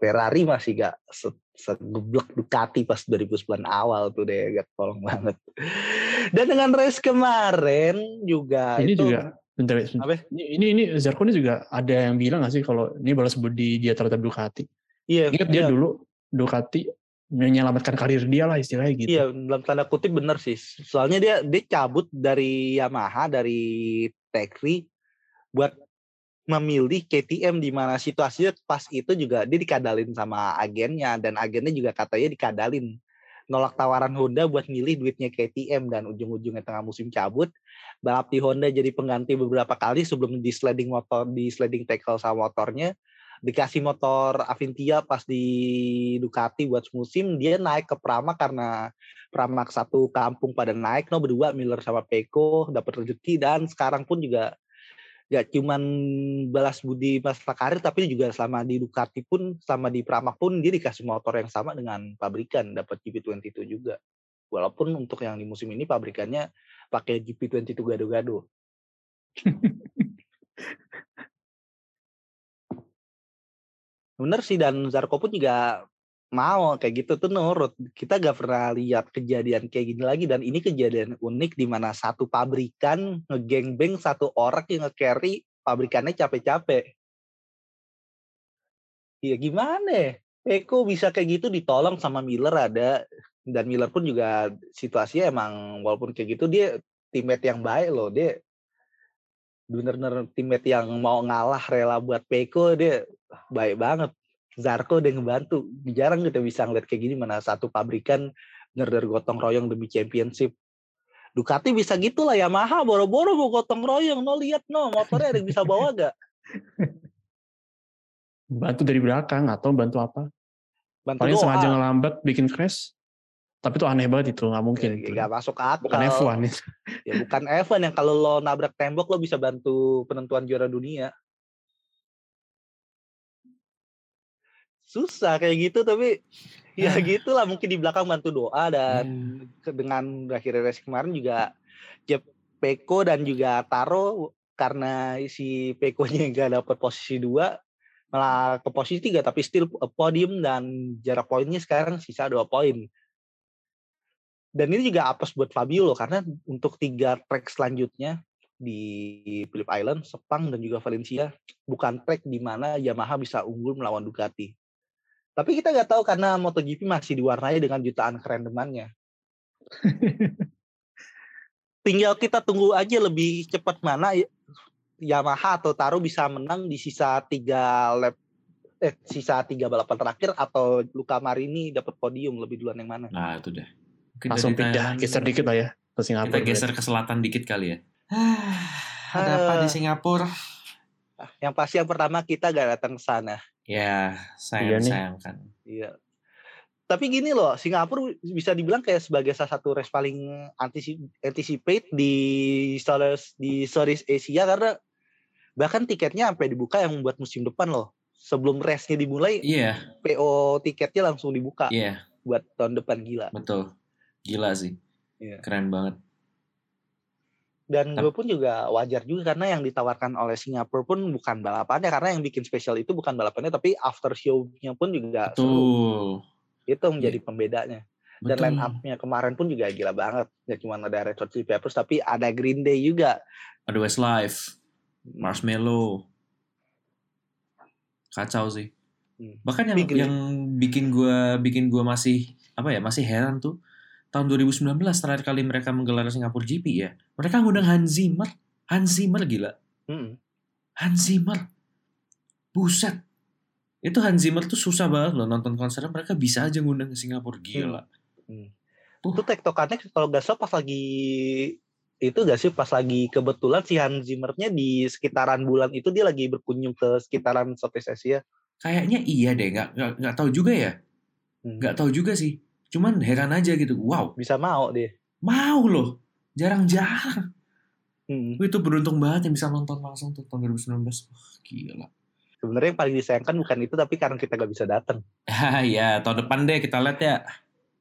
Ferrari masih gak se- segeblek Ducati pas 2009 awal tuh deh gak tolong banget. Dan dengan race kemarin juga ini itu juga bentar, bentar. Apa? Ini, ini ini Zarko ini juga ada yang bilang nggak sih kalau ini balas budi dia terhadap Ducati. iya Ingat dia iya, dulu Ducati menyelamatkan karir dia lah istilahnya gitu. Iya, dalam tanda kutip bener sih. Soalnya dia dia cabut dari Yamaha dari Tech3 buat memilih KTM di mana situasinya pas itu juga dia dikadalin sama agennya dan agennya juga katanya dikadalin nolak tawaran Honda buat milih duitnya KTM dan ujung-ujungnya tengah musim cabut balap di Honda jadi pengganti beberapa kali sebelum di sliding motor di sliding tackle sama motornya dikasih motor Avintia pas di Ducati buat musim dia naik ke Prama karena Prama satu kampung pada naik no berdua Miller sama Peko dapat rezeki dan sekarang pun juga gak cuman balas budi masa karir tapi juga selama di Ducati pun selama di Prama pun dia dikasih motor yang sama dengan pabrikan dapat GP22 juga. Walaupun untuk yang di musim ini pabrikannya pakai GP22 gado-gado bener sih dan Zarko pun juga mau kayak gitu tuh nurut. Kita gak pernah lihat kejadian kayak gini lagi dan ini kejadian unik di mana satu pabrikan ngegengbeng satu orang yang nge-carry pabrikannya capek-capek. Ya gimana ya? Peko bisa kayak gitu ditolong sama Miller ada dan Miller pun juga situasinya emang walaupun kayak gitu dia teammate yang baik loh. Dia bener-bener teammate yang mau ngalah rela buat Peko dia baik banget. Zarko udah ngebantu. Jarang kita bisa ngeliat kayak gini mana satu pabrikan bener gotong royong demi championship. Ducati bisa gitu lah Yamaha boro-boro mau gotong royong no lihat no motornya ada yang bisa bawa gak Bantu dari belakang atau bantu apa? bantu Paling doa. sengaja ngelambat bikin crash. Tapi itu aneh banget itu, nggak mungkin. Ya, itu. gak masuk akal Bukan F1 itu. ya bukan F1 yang kalau lo nabrak tembok lo bisa bantu penentuan juara dunia susah kayak gitu tapi ya gitulah mungkin di belakang bantu doa dan ke- dengan akhirnya race kemarin juga Jep Peko dan juga Taro karena si Peko-nya nggak dapat posisi dua malah ke posisi tiga tapi still a podium dan jarak poinnya sekarang sisa dua poin dan ini juga apes buat Fabio loh karena untuk tiga track selanjutnya di Phillip Island, Sepang dan juga Valencia bukan track di mana Yamaha bisa unggul melawan Ducati. Tapi kita nggak tahu karena MotoGP masih diwarnai dengan jutaan kerandomannya. Tinggal kita tunggu aja lebih cepat mana y- Yamaha atau Taro bisa menang di sisa tiga lap eh sisa tiga balapan terakhir atau Luca Marini dapat podium lebih duluan yang mana? Nah, itu deh. Mungkin Langsung pindah, geser dikit lah ya. Ke Kita Singapura. geser ke selatan dikit kali ya. Ada apa di Ah. Singapura? Yang pasti yang pertama kita gak datang ke sana. Ya, Iya sayang sayangkan. Iya. Tapi gini loh, Singapura bisa dibilang kayak sebagai salah satu race paling anticipate di Southeast- di Southeast Asia karena bahkan tiketnya sampai dibuka yang buat musim depan loh. Sebelum race-nya dimulai, Iya, PO tiketnya langsung dibuka iya, buat tahun depan gila. betul. Gila sih. Iya. Keren banget. Dan gue pun juga wajar juga karena yang ditawarkan oleh Singapura pun bukan balapannya karena yang bikin spesial itu bukan balapannya tapi after show-nya pun juga seru. Betul. Itu menjadi pembedanya. Dan Betul. line up-nya kemarin pun juga gila banget. Gak cuma ada Red Hot Chili Peppers, tapi ada Green Day juga. Ada Westlife, Marshmello. Kacau sih. Hmm. Bahkan yang Big yang bikin gua bikin gua masih apa ya, masih heran tuh tahun 2019 terakhir kali mereka menggelar Singapura GP ya. Mereka ngundang Hans Zimmer. Hans Zimmer gila. Mm-mm. Hans Zimmer. Buset. Itu Hans Zimmer tuh susah banget loh nonton konsernya. Mereka bisa aja ngundang ke Singapura. Gila. Hmm. Uh. Itu tektokannya kalau gak salah pas lagi itu gak sih pas lagi kebetulan si Hans Zimmernya di sekitaran bulan itu dia lagi berkunjung ke sekitaran Southeast Asia. Kayaknya iya deh. Nggak, nggak, tahu juga ya. Hmm. Nggak tahu juga sih. Cuman heran aja gitu. Wow. Bisa mau deh. Mau loh. Jarang-jarang. Hmm. Itu beruntung banget yang bisa nonton langsung tuh tahun 2019. Wah, gila. Sebenarnya yang paling disayangkan bukan itu tapi karena kita gak bisa datang. ya, tahun depan deh kita lihat ya.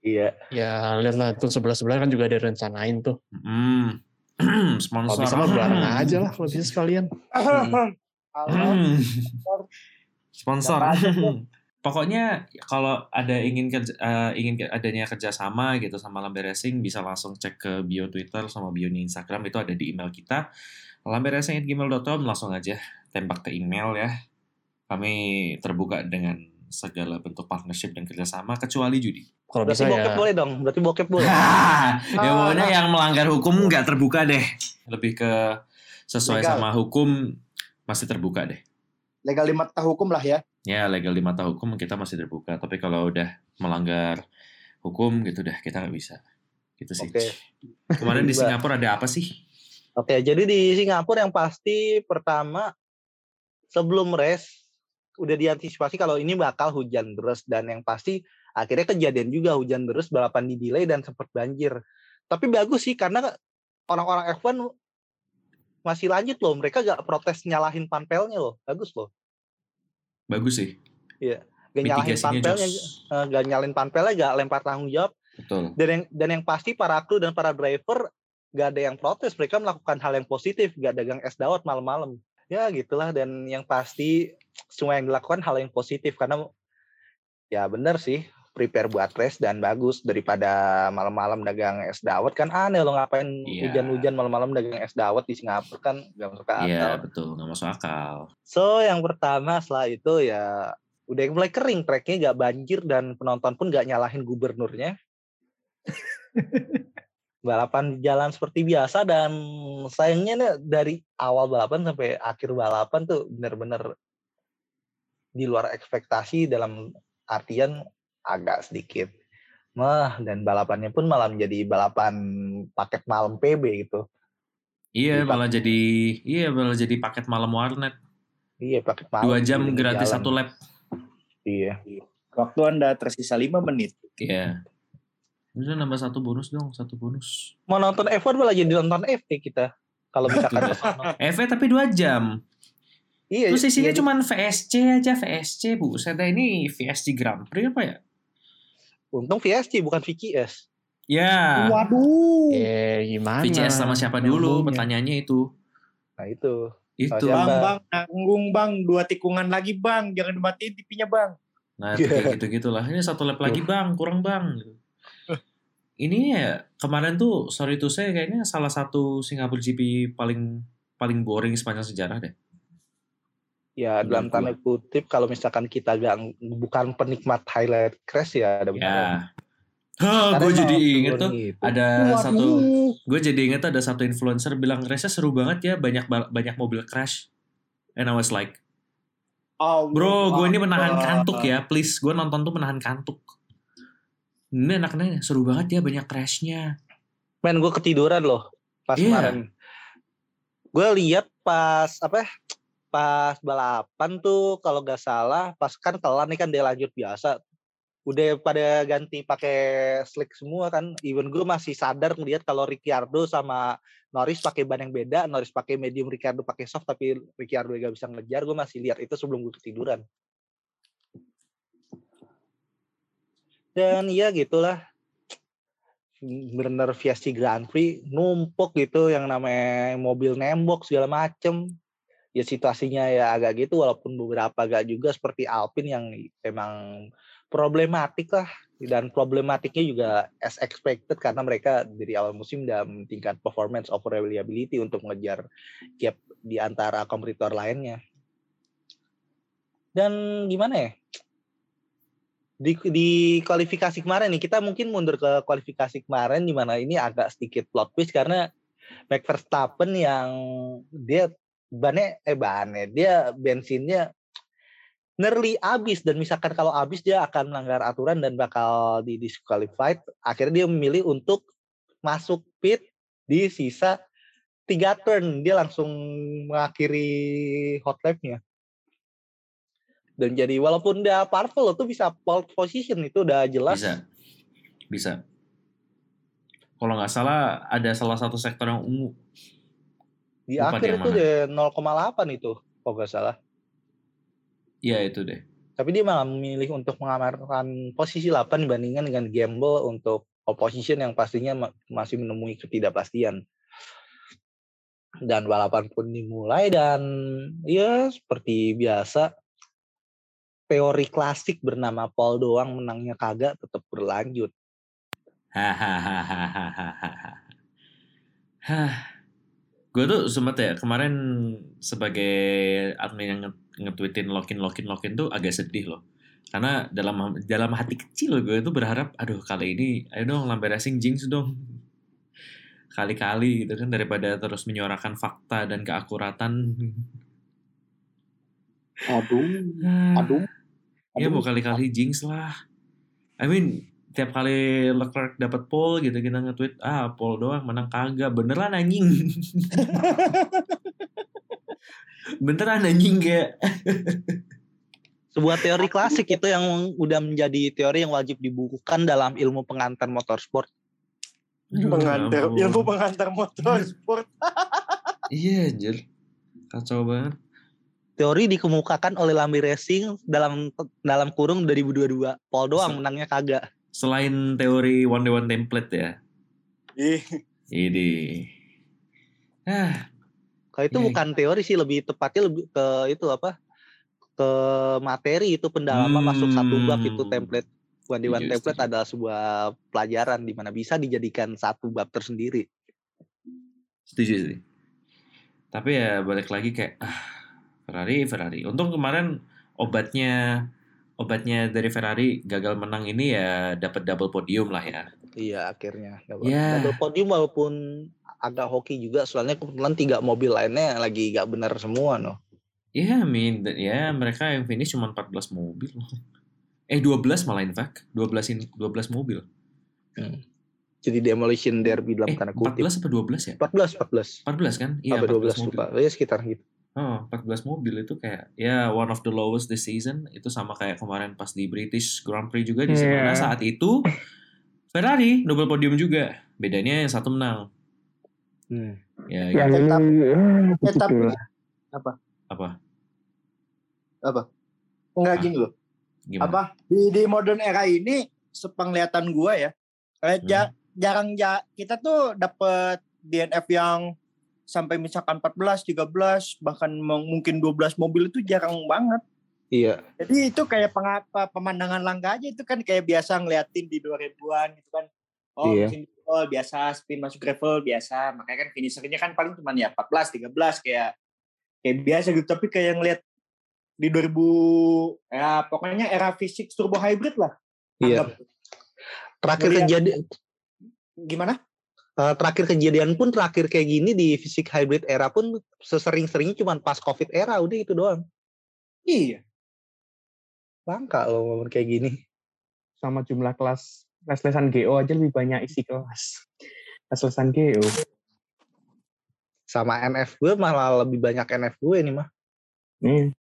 Iya. Ya lihatlah tuh sebelah sebelah kan juga ada rencanain tuh. Hmm. Kalau Sponsor. bisa mah bareng aja lah kalau bisa sekalian. Hmm. Hmm. Sponsor. Pokoknya kalau ada ingin kerja, eh, ingin ke- adanya kerjasama gitu sama Lambe Racing bisa langsung cek ke bio Twitter sama bio Instagram itu ada di email kita lamberacing@gmail.com langsung aja tembak ke email ya. Kami terbuka dengan segala bentuk partnership dan kerjasama kecuali judi. Kalau Berarti bisa bokep ya. boleh dong. Berarti bokep boleh. ya pokoknya yang melanggar hukum nggak terbuka deh. Lebih ke sesuai Legal. sama hukum masih terbuka deh. Legal di mata hukum lah ya. Ya legal di mata hukum kita masih terbuka. Tapi kalau udah melanggar hukum gitu dah kita nggak bisa. Gitu sih. Oke. Kemarin di. Singapura ada apa sih? Oke, jadi di Singapura yang pasti pertama sebelum race udah diantisipasi kalau ini bakal hujan deras dan yang pasti akhirnya kejadian juga hujan deras balapan di delay dan sempat banjir. Tapi bagus sih karena orang-orang F1 masih lanjut loh, mereka gak protes nyalahin panpelnya loh, bagus loh. Bagus sih. Gak nyalahin panpelnya, eh, gak nyalahin panpelnya, gak lempar tanggung jawab. Betul. Dan yang dan yang pasti para kru dan para driver gak ada yang protes, mereka melakukan hal yang positif, gak dagang es dawet malam-malam. Ya gitulah dan yang pasti semua yang dilakukan hal yang positif karena ya benar sih prepare buat race dan bagus daripada malam-malam dagang es dawet kan aneh lo ngapain Iya. hujan-hujan malam-malam dagang es dawet di Singapura kan gak masuk akal. Iya betul nggak masuk akal. So yang pertama setelah itu ya udah mulai kering tracknya gak banjir dan penonton pun gak nyalahin gubernurnya. balapan jalan seperti biasa dan sayangnya nih dari awal balapan sampai akhir balapan tuh bener-bener di luar ekspektasi dalam artian agak sedikit mah dan balapannya pun malah menjadi balapan paket malam PB gitu. Iya Jadi malah jadi iya malah jadi paket malam warnet. Iya paket malam. Dua jam gratis jalan. satu lap. Iya. Waktu Anda tersisa 5 menit. Iya. Udah nambah satu bonus dong, satu bonus. Mau nonton F1 malah jadi nonton FP kita. Kalau misalkan ke sono. EV tapi dua jam. Iya. Terus isinya iya, cuman VSC aja, VSC bu. Saya ini VSC Grand Prix apa ya? Untung VSC bukan VCS. Ya. Waduh. Ya gimana? VCS sama siapa dulu? Pertanyaannya itu. Nah itu. Itu. Bang, bang, nanggung bang, dua tikungan lagi bang, jangan dimatiin TV-nya bang. Nah, itu kayak gitu-gitulah. Ini satu lap lagi bang, kurang bang. Gitu. Ini ya kemarin tuh sorry tuh saya kayaknya salah satu Singapura GP paling paling boring sepanjang sejarah deh. Ya dalam tanda kutip kalau misalkan kita gak bukan penikmat highlight crash ya ada Ya. benar. Hah, gue jadi inget tuh gitu. ada Waduh. satu gue jadi inget ada satu influencer bilang race seru banget ya banyak ba- banyak mobil crash and I was like Oh, bro gue ini menahan kantuk ya please gue nonton tuh menahan kantuk ini anaknya seru banget ya banyak crashnya Men gue ketiduran loh pas Iya. kemarin. Gue lihat pas apa ya, pas balapan tuh kalau gak salah pas kan kelar nih kan dia lanjut biasa. Udah pada ganti pakai slick semua kan even gue masih sadar ngelihat kalau Ricciardo sama Norris pakai ban yang beda Norris pakai medium Ricciardo pakai soft tapi Ricciardo gak bisa ngejar gue masih lihat itu sebelum gue ketiduran. Dan ya gitulah. Bener VSC Grand Prix numpuk gitu yang namanya mobil nembok segala macem ya situasinya ya agak gitu walaupun beberapa agak juga seperti Alpine yang emang problematik lah dan problematiknya juga as expected karena mereka dari awal musim dalam tingkat performance over reliability untuk mengejar gap di antara kompetitor lainnya. Dan gimana ya? Di, di kualifikasi kemarin nih kita mungkin mundur ke kualifikasi kemarin di mana ini agak sedikit plot twist karena Max Verstappen yang dia bannya eh bannya dia bensinnya nearly habis dan misalkan kalau habis dia akan melanggar aturan dan bakal di disqualified akhirnya dia memilih untuk masuk pit di sisa tiga turn dia langsung mengakhiri hot lap-nya dan jadi walaupun dia parvel itu bisa pole position itu udah jelas Bisa. Bisa. Kalau nggak salah ada salah satu sektor yang ungu. Di Lupa akhir itu deh 0,8 itu kalau nggak salah Iya itu deh. tapi dia malah memilih untuk mengamarkan posisi 8 dibandingkan dengan gamble untuk opposition yang pastinya ma- masih menemui ketidakpastian. Dan balapan pun dimulai dan ya seperti biasa teori klasik bernama Paul doang menangnya kagak tetap berlanjut. Hahaha. Gue tuh sempet ya kemarin sebagai admin yang nge- nge-tweetin lokin lokin lokin tuh agak sedih loh. Karena dalam dalam hati kecil gue tuh berharap, aduh kali ini ayo dong Lambe Racing jinx dong. Kali-kali gitu kan daripada terus menyuarakan fakta dan keakuratan. Aduh, aduh. Ya aduh. mau kali-kali jinx lah. I mean, tiap kali Leclerc dapat pole gitu kita nge-tweet, ah pole doang menang kagak. Beneran anjing. Beneran anjing kayak. Sebuah teori klasik itu yang udah menjadi teori yang wajib dibukukan dalam ilmu pengantar motorsport. Pengantar, Ampun. ilmu pengantar motor sport. Iya anjir. Kacau banget. Teori dikemukakan oleh Lambi Racing dalam dalam kurung 2022. Paul doang menangnya kagak. Selain teori one day one template ya. Ih, Ini. Ah, Kalau itu Iya. bukan teori sih, lebih tepatnya lebih ke itu apa? Ke materi itu pendalaman masuk satu bab itu Hmm. template. One day one template setuju. adalah sebuah pelajaran di mana bisa dijadikan satu bab tersendiri. Setuju sih. Tapi ya balik lagi kayak ah, Ferrari, Ferrari. Untung kemarin obatnya obatnya dari Ferrari gagal menang ini ya dapat double podium lah ya. Iya akhirnya. Double, Ya. double podium walaupun agak hoki juga soalnya kebetulan tiga mobil lainnya lagi gak benar semua no. Ya, I mean, ya mereka yang finish cuma 14 mobil. Eh 12 malah in fact, 12 in 12 mobil. Jadi demolition derby dalam Eh tanda kutip. 14 apa 12 ya? 14 14. 14 kan? Iya, Apa 12 14 mobil. lupa. Ya sekitar gitu. Oh, 14 mobil itu kayak ya one of the lowest this season. Itu sama kayak kemarin pas di British Grand Prix juga di Iya. mana saat itu Ferrari double podium juga. Bedanya yang satu menang. Hmm. Ya, Yang gitu. ini Tapi- eh, Eh, tapi begitulah. apa? enggak gini loh. Gimana? Apa di di modern era ini sepenglihatan gua ya, ja- jarang ja, kita tuh dapet DNF yang sampai misalkan 14, 13, bahkan mungkin 12 mobil itu jarang banget. Iya. Jadi itu kayak pengapa pemandangan langka aja itu kan kayak biasa ngeliatin di 2000-an gitu kan. Oh, Iya. mesin oh, biasa spin masuk gravel biasa. Makanya kan finishernya kan paling cuma ya 14, 13 kayak kayak biasa gitu. Tapi kayak ngeliat di 2000 ya pokoknya era fisik turbo hybrid lah. Iya. Anggap. Terakhir kejadian Gimana? Eh, terakhir kejadian pun terakhir kayak gini di fisik hybrid era pun sesering-seringnya cuma pas covid era udah itu doang. Iya. Langka loh momen kayak gini. sama jumlah kelas les-lesan GO aja lebih banyak isi kelas. Les-lesan GO. Sama NF gue malah lebih banyak NF gue nih mah. Nih,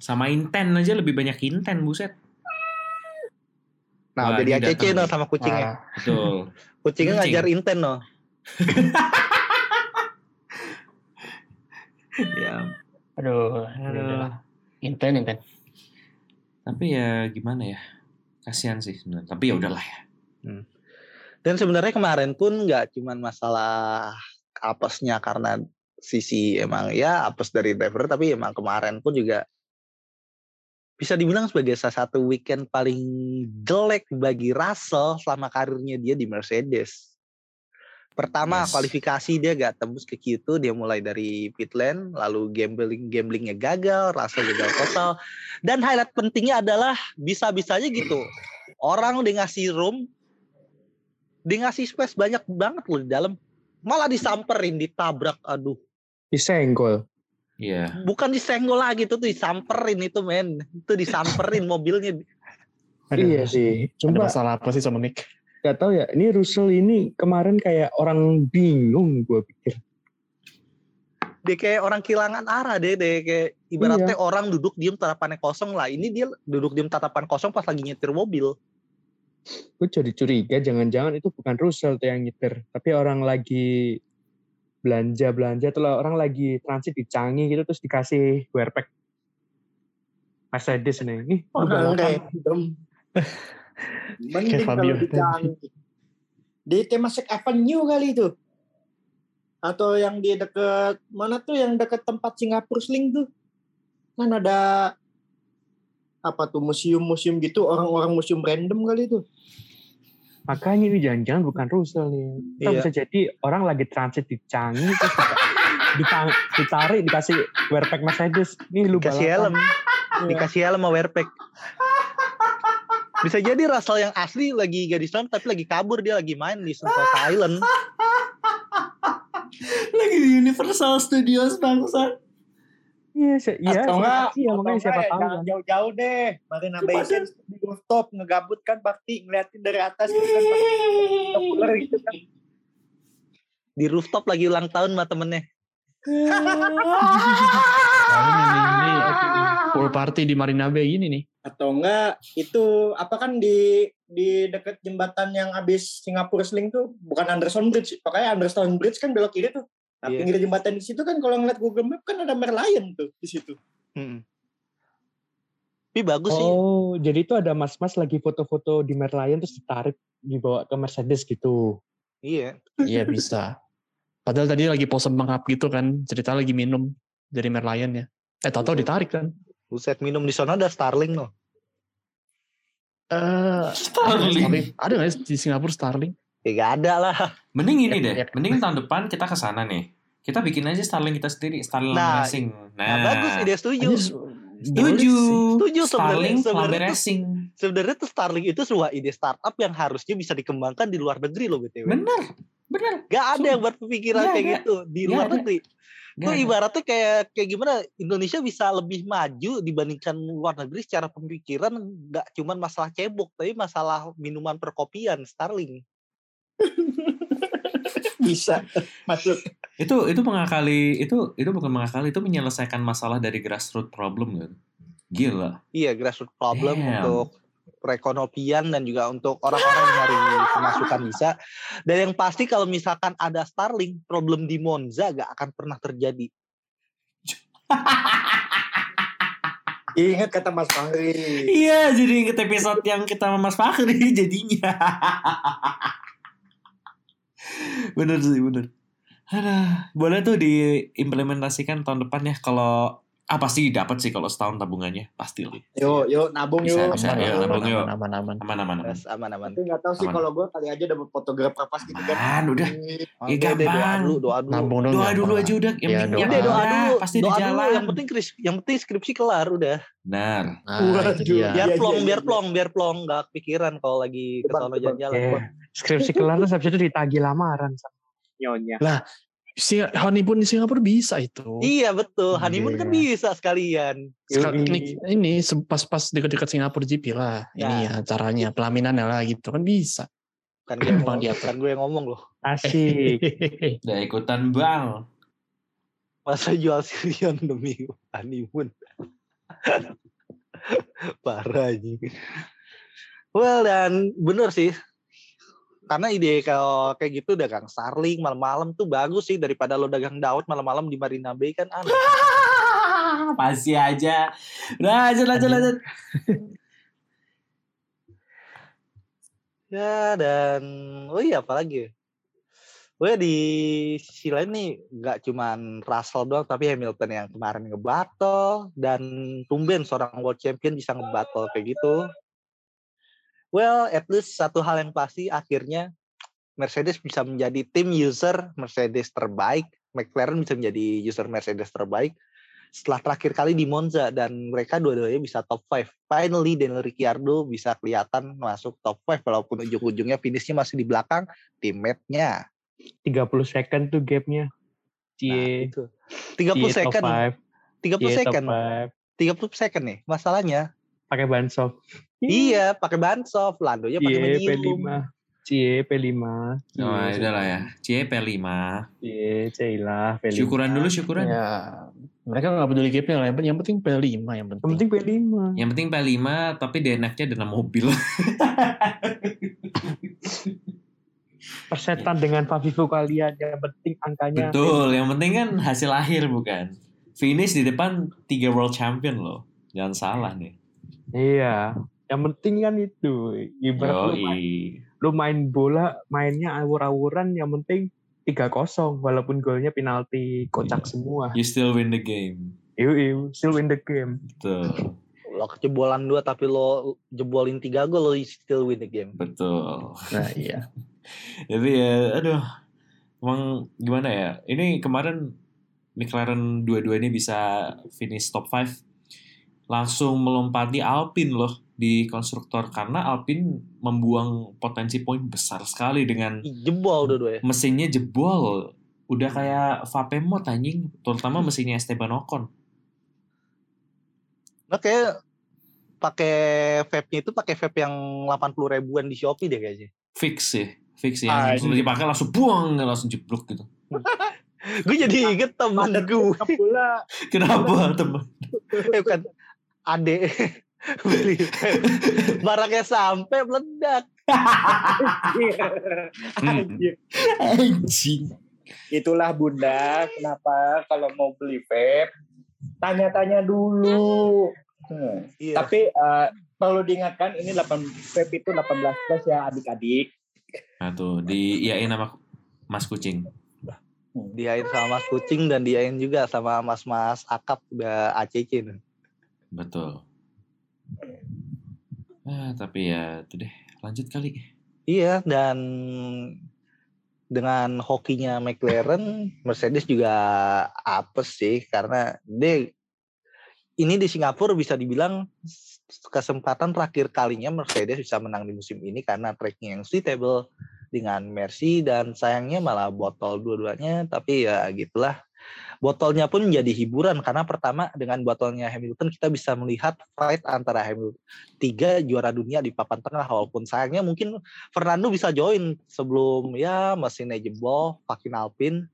Sama Inten aja lebih banyak Inten, buset. Nah, Wah, jadi ACC no sama kucingnya. ah, Betul. Kucingnya kucing. ngajar inten no. ya, Aduh, aduh. inten inten. Tapi ya gimana ya? Kasihan sih sebenarnya. Tapi ya udahlah ya. Dan sebenarnya kemarin pun nggak cuman masalah apesnya karena sisi emang ya apes dari driver tapi emang kemarin pun juga bisa dibilang sebagai salah satu weekend paling jelek bagi Russell selama karirnya dia di Mercedes. Pertama Yes. kualifikasi dia gak tembus ke Q2, dia mulai dari pit lane, lalu gambling gamblingnya gagal, Russell gagal total. Dan highlight pentingnya adalah bisa-bisanya gitu. Orang udah ngasih room, dia ngasih space banyak banget loh di dalam. Malah disamperin, ditabrak, aduh. Disenggol. Iya. Bukan disenggol lagi tuh, tuh disamperin itu men. Itu disamperin mobilnya. Ada, Iya sih. Ada Coba masalah apa sih sama Nick? gak tahu ya. Ini Russell ini kemarin kayak orang bingung gue pikir. dia kayak orang kehilangan arah deh deh kayak ibaratnya orang duduk diem tatapannya kosong lah ini dia duduk diem tatapan kosong pas lagi nyetir mobil Gue jadi curiga jangan-jangan itu bukan Russell tuh yang nyetir. Tapi orang lagi belanja-belanja tuh lah, orang lagi transit di Canggih gitu terus dikasih wear pack Mercedes nih. Orang balapan. random. Mending kalau di Canggih. Di Temasek Avenue kali itu. Atau yang di deket mana tuh yang deket tempat Singapura Sling tuh. Kan ada apa tuh museum-museum gitu orang-orang museum random kali itu. Makanya ini jangan-jangan bukan Russell nih. Kita Iya. bisa jadi orang lagi transit di Canggih terus ditang- ditarik dikasih wear pack Mercedes. Nih lu dikasih helm dikasih helm sama wear pack bisa jadi Russell yang asli lagi gak di sana tapi lagi kabur dia lagi main di Sentosa Island Lagi di Universal Studios bangsa. Iya, se- iya. atau enggak, iya, atau makanya siapa ya, tahu jangan kan. jauh-jauh deh. Marina Bay Sands di rooftop ngegabut kan bakti ngeliatin dari atas gitu kan populer gitu kan. di rooftop lagi ulang tahun sama temennya ini, ini, ini pool party di Marina Bay ini nih. Atau enggak itu apa kan di di dekat jembatan yang habis Singapura Sling tuh bukan Anderson Bridge, pokoknya Anderson Bridge kan belok kiri tuh. Nah, Iya. pinggir jembatan di situ kan kalau ngeliat Google Map kan ada Merlion tuh di situ. Mm. tapi bagus sih Oh, jadi itu ada mas-mas lagi foto-foto di Merlion terus ditarik dibawa ke Mercedes gitu. iya Iya bisa. Padahal tadi lagi pose mengap gitu kan, cerita lagi minum dari Merlion ya. Eh tau-tau ditarik kan. buset minum di sana ada Starling loh Eh, Starling. Ada nggak sih di Singapura Starling? Ya gak ada lah Mending ini deh. Mending tahun depan kita ke sana nih. Kita bikin aja Starling kita sendiri, Starling Nah, Racing. Nah, nah, bagus ide setuju Setuju. Setuju sebenarnya- Starling sebenarnya Racing. sebenarnya tuh Starling itu sebuah ide startup yang harusnya bisa dikembangkan di luar negeri loh btw Bener. Bener. Gak ada yang berpikiran kayak ada. gitu di luar ada. negeri. Itu ibaratnya kayak kayak gimana Indonesia bisa lebih maju dibandingkan luar negeri secara pemikiran nggak cuman masalah cebok tapi masalah minuman perkopian Starling. Bisa masuk. Itu itu mengakali itu itu bukan mengakali itu menyelesaikan masalah dari grassroots problem kan. Gila. Iya, grassroots problem Damn. untuk perekonomian dan juga untuk orang-orang yang nyari pemasukan bisa. Dan yang pasti kalau misalkan ada Starling, problem di Monza gak akan pernah terjadi. Ingat kata Mas Fahri. Iya, jadi inget episode yang kita sama Mas Fakri jadinya. bener sih, bener. Aduh, boleh tuh diimplementasikan tahun depan ya kalau ah pasti dapat sih kalau setahun tabungannya pasti lah Yuk, yuk nabung Bisa, yuk. bisa. aman, ya, aman, nabung yuk. aman, aman, aman. aman aman aman Terus aman-aman. Tapi nggak tahu sih Aman. kalau gue kali aja dapat fotografer pas gitu kan. aman udah deh, doa gampang. dulu, doa dulu. Nabung dong. doa gampang dulu lah. aja udah yang Iya, penting doa. niat Udah doa ada, dulu, pasti doa di dulu. jalan Yang penting kris- yang penting skripsi kelar udah. benar Nah, itu Waduh. dia. Biar Iya, plong, iya, biar iya. plong, biar plong, nggak kepikiran kalau lagi ke bang. jalan-jalan. Eh, skripsi kelar terus habis itu ditagih lamaran sama nyonya. Si honeymoon di Singapura bisa itu. Iya betul, honeymoon kan Iya. bisa sekalian. Sekal- Yoi. ini, pas-pas dekat-dekat Singapura GP lah. Ini ya caranya pelaminannya lah gitu kan bisa. Kan gue ngomong, diatur. kan gue yang ngomong loh. Asik. udah ikutan bang Masa jual sirion demi honeymoon. Parah anjing. Well dan bener sih. Karena ide kalau kayak gitu dagang Starling malam-malam tuh bagus sih daripada lo dagang Daud malam-malam di Marina Bay kan aneh. pasti aja udah lanjut lanjut lanjut Ya dan oh iya apalagi ya? Gue di sisi lain nih nggak cuman Russell doang tapi Hamilton yang kemarin ngebattle dan tumben seorang world champion bisa ngebattle kayak gitu. Well, at least satu hal yang pasti akhirnya Mercedes bisa menjadi tim user Mercedes terbaik, McLaren bisa menjadi user Mercedes terbaik setelah terakhir kali di Monza dan mereka dua-duanya bisa top 5. Finally Daniel Ricciardo bisa kelihatan masuk top 5 walaupun ujung-ujungnya finishnya masih di belakang teammate-nya. 30 second tuh gapnya. Nah, Cie. itu. 30 Cie, second. top 5. 30 Cie, second. top 5. 30 second nih masalahnya. Pakai ban soft. Iya, pakai ban soft, Landonya pakai Cie, medium. P5. Cie, P5. Cie, Oh, udah lah ya. Cie P5. Cie, Ceilah, P5. Syukuran dulu syukuran. Ya, mereka nggak peduli gapnya lah. Yang penting- Yang penting P5 yang penting. Yang penting P5. Yang penting P5 tapi DNF-nya dalam mobil. Persetan dengan Favivo kalian. Yang penting angkanya. Betul, yang penting kan hasil akhir bukan. Finish di depan tiga world champion loh. Jangan salah nih. Iya. Yang penting kan itu. Ibarat lu main, lu main bola, mainnya awur-awuran. Yang penting 3-0. Walaupun golnya penalti kocak Iya. semua. You still win the game. Iu, iu, still win the game. Betul, Lo kejebolan dua tapi lo jebolin tiga gol lo still win the game. betul. Nah iya. Tapi ya, aduh, emang gimana ya? Ini kemarin McLaren dua-dua ini bisa finish top 5 langsung melompati Alpine loh di konstruktor karena Alpine membuang potensi poin besar sekali dengan Jebol dua-duanya. mesinnya jebol. Udah kayak vape mode anjing, terutama mesinnya Esteban Ocon. Nah kayak pakai vape-nya itu pakai vape yang 80 ribuan di Shopee deh kayaknya. Fix sih, fix ya. Ah, Langsung dipakai langsung buang, langsung jeblok gitu. Gue jadi inget Mandat gue. pula Kenapa teman? Eh bukan ade beli. Barangnya sampai meledak. Anjing. Itulah bunda, kenapa kalau mau beli vape tanya-tanya dulu. Hmm. Iya. Tapi eh, perlu diingatkan ini 8 vape itu 18 plus ya adik-adik. Nah tuh, diiyain nama Mas Kucing. Diain sama Mas Kucing dan diain juga sama Mas-Mas Akap udah ACC nih. Betul. Ah, tapi ya itu deh. Lanjut kali. Iya dan dengan hokinya McLaren, Mercedes juga apes sih karena dia ini di Singapura bisa dibilang kesempatan terakhir kalinya Mercedes bisa menang di musim ini karena tracknya yang suitable dengan Mercy dan sayangnya malah botol dua-duanya tapi ya gitulah botolnya pun menjadi hiburan karena pertama dengan botolnya Hamilton kita bisa melihat fight antara Hamilton tiga juara dunia di papan tengah walaupun sayangnya mungkin Fernando bisa join sebelum ya mesinnya jebol fucking Alpine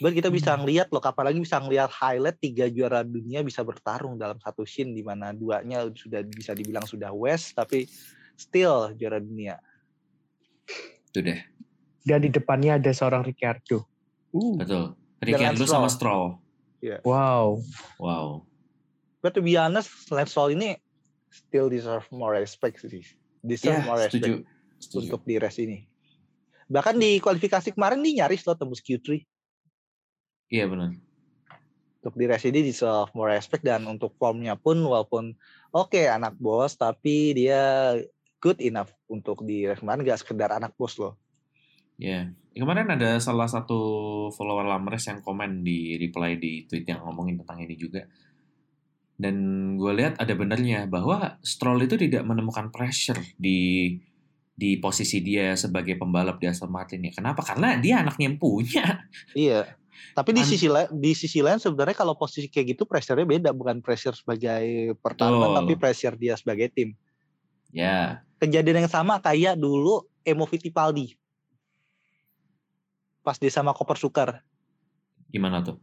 But kita bisa ngelihat loh, kapan lagi bisa ngelihat highlight tiga juara dunia bisa bertarung dalam satu scene di mana duanya sudah bisa dibilang sudah West tapi still juara dunia. Itu deh. Dan di depannya ada seorang Ricardo. Uh, Betul. Ricardo Lance sama Stroll. Stroll. wow. Wow. But to be honest, Lance Stroll ini still deserve more respect sih. Deserve more respect setuju. Setuju. untuk di race ini. Bahkan di kualifikasi kemarin dia nyaris loh tembus Q3. Iya benar. Untuk di race ini deserve more respect dan untuk formnya pun walaupun oke anak bos tapi dia good enough untuk di race kemarin gak sekedar anak bos loh. Ya. Kemarin ada salah satu follower Lamres yang komen di reply di tweet yang ngomongin tentang ini juga. Dan gue lihat ada benernya bahwa Stroll itu tidak menemukan pressure di di posisi dia sebagai pembalap di Aston Martin ya. Kenapa? Karena dia anaknya yang punya. Iya. Tapi di An- sisi lain di sisi lain sebenarnya kalau posisi kayak gitu pressure-nya beda bukan pressure sebagai pertarungan Betul. tapi pressure dia sebagai tim. Ya, Kejadian yang sama kayak dulu Emo Fittipaldi. Pas dia sama Koper Sukar. gimana tuh?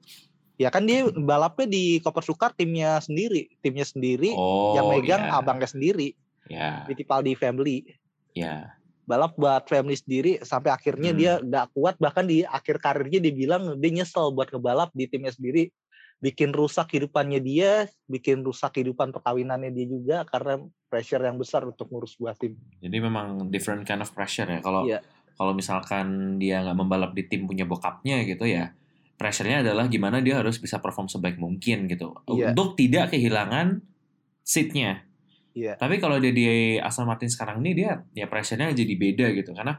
Ya kan dia balapnya di Koper Sukar timnya sendiri, timnya sendiri Oh, yang megang ya. abangnya sendiri, Ya, Fittipaldi family. ya. balap buat family sendiri sampai akhirnya Hmm. dia nggak kuat bahkan di akhir karirnya dia bilang dia nyesel buat ngebalap di timnya sendiri bikin rusak kehidupannya dia bikin rusak kehidupan perkawinannya dia juga karena pressure yang besar untuk ngurus buah tim Jadi memang different kind of pressure ya. Kalau Iya. Kalau misalkan dia nggak membalap di tim punya bokapnya gitu ya pressure-nya adalah gimana dia harus bisa perform sebaik mungkin gitu Iya. untuk tidak kehilangan seatnya Iya. tapi kalau dia di Aston Martin sekarang ini dia ya pressure-nya jadi beda gitu karena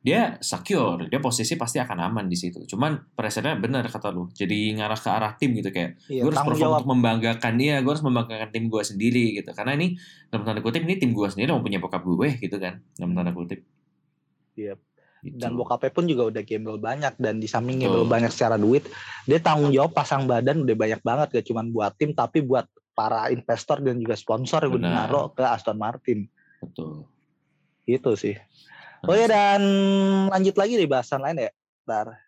dia secure dia posisi pasti akan aman di situ cuman pressure-nya benar kata lu jadi ngarah ke arah tim gitu kayak Iya, gue harus perform jawab. untuk membanggakan dia gue harus membanggakan tim gue sendiri gitu karena ini dalam tanda kutip ini tim gue sendiri mau punya bokap gue gitu kan dalam tanda kutip Iya. Gitu. Dan bokapnya pun juga udah gembel banyak dan di samping Betul. gembel banyak secara duit, dia tanggung jawab pasang badan udah banyak banget gak cuma buat tim tapi buat para investor dan juga sponsor yang udah Benar. naruh ke Aston Martin. betul Gitu sih. Oh ya dan lanjut lagi di bahasan lain ya. Bentar.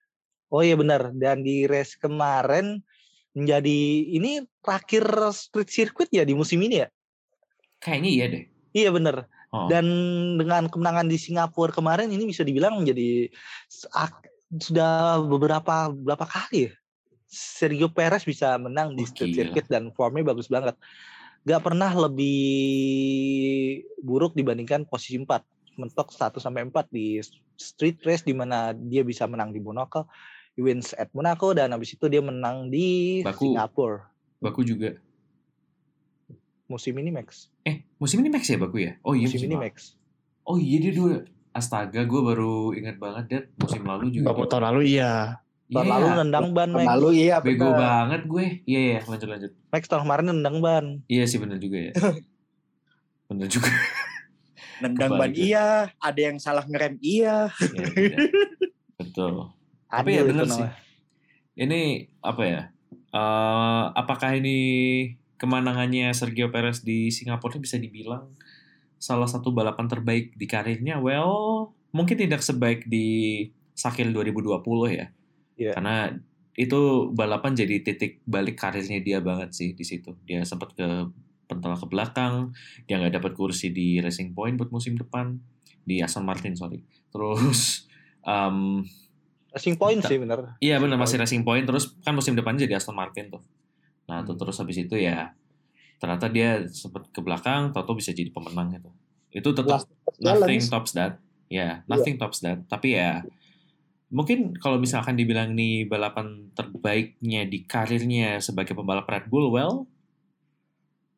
Oh iya benar. Dan di race kemarin menjadi ini terakhir street circuit ya di musim ini ya. kayaknya iya deh Iya bener. Oh. Dan dengan kemenangan di Singapura kemarin ini bisa dibilang menjadi sudah beberapa berapa kali ya Sergio Perez bisa menang di street gila. circuit dan formnya bagus banget. Gak pernah lebih buruk dibandingkan posisi 4. Mentok 1 sampai 4 di street race di mana dia bisa menang di Monaco, wins at Monaco dan habis itu dia menang di Baku. Singapura. Baku juga Musim ini Max. eh musim ini Max ya Baku ya oh iya musim ini lalu. Max. oh iya dia dua astaga gue baru ingat banget dia musim lalu juga Bapak tahun lalu iya. Tahun Iya, lalu nendang ban Max. Lalu iya bego benar. banget gue iya iya lanjut lanjut Max tahun kemarin nendang ban. iya sih bener juga ya bener juga Nendang Kebalik ban iya, ada yang salah ngerem iya. Iya, iya. betul Tapi ya Adil bener sih. namanya. ini apa ya? eh apakah ini kemenangannya Sergio Perez di Singapura bisa dibilang salah satu balapan terbaik di karirnya? Well, mungkin tidak sebaik di Sakil 2020 ya. Iya. Karena itu balapan jadi titik balik karirnya dia banget sih di situ. Dia sempat ke pentol ke belakang, dia nggak dapat kursi di Racing Point buat musim depan di Aston Martin sorry. Terus em, Racing point sih bener. Iya benar masih Racing Point terus kan musim depan jadi Aston Martin tuh. Nah tuh Hmm. terus habis itu ya ternyata dia sempat ke belakang, Toto bisa jadi pemenang gitu. Itu tetap Last nothing challenge. tops that. Ya, nothing tops that. Tapi ya mungkin kalau misalkan dibilang nih balapan terbaiknya di karirnya sebagai pembalap Red Bull, well,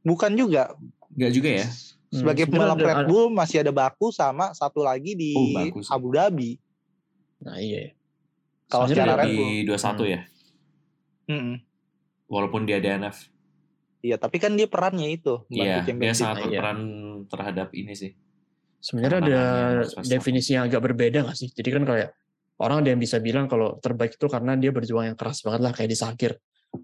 Bukan juga. nggak juga ya. Sebagai Hmm, pembalap sebenarnya Red Bull masih ada Baku sama satu lagi di Oh. Abu Dhabi. Nah iya. ya. Kalau secara Red Bull. Di 21 ya, Mm-mm. Walaupun dia DNF. Iya, tapi kan dia perannya itu Iya, dia sangat Iya. berperan terhadap ini sih. Sebenarnya ada definisi yang agak berbeda nggak sih? Jadi kan kayak orang ada yang bisa bilang kalau terbaik itu karena dia berjuang yang keras banget lah kayak di Sakir.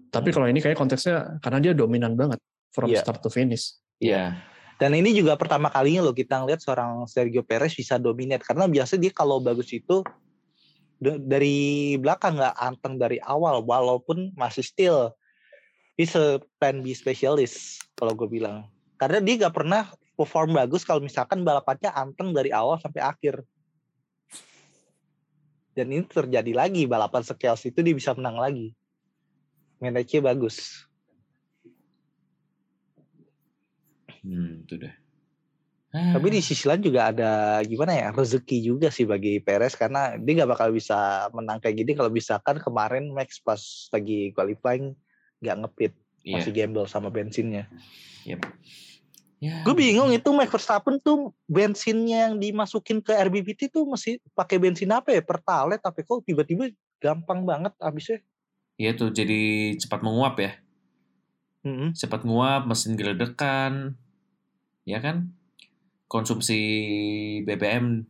Tapi kalau ini kayak konteksnya karena dia dominan banget from Iya. start to finish. Iya. Dan ini juga pertama kalinya loh kita ngeliat seorang Sergio Perez bisa dominate karena biasa dia kalau bagus itu dari belakang nggak anteng dari awal walaupun masih still he's a plan B specialist kalau gue bilang. Karena dia nggak pernah perform bagus kalau misalkan balapannya anteng dari awal sampai akhir. Dan ini terjadi lagi balapan sekilas itu dia bisa menang lagi. Manage bagus. Hmm, itu deh. Tapi di sisi lain juga ada gimana ya rezeki juga sih bagi Perez. Karena dia nggak bakal bisa menang kayak gini kalau misalkan kemarin Max pas lagi qualifying nggak ngepit Iya. masih gamble sama bensinnya. Yep. Ya. Gue bingung itu Max Verstappen tuh bensinnya yang dimasukin ke RBBT tuh masih pakai bensin apa ya pertalite tapi kok tiba-tiba gampang banget habisnya. Iya tuh jadi cepat menguap ya. Mm-mm. Cepat nguap, mesin geledekan. Ya kan? Konsumsi BBM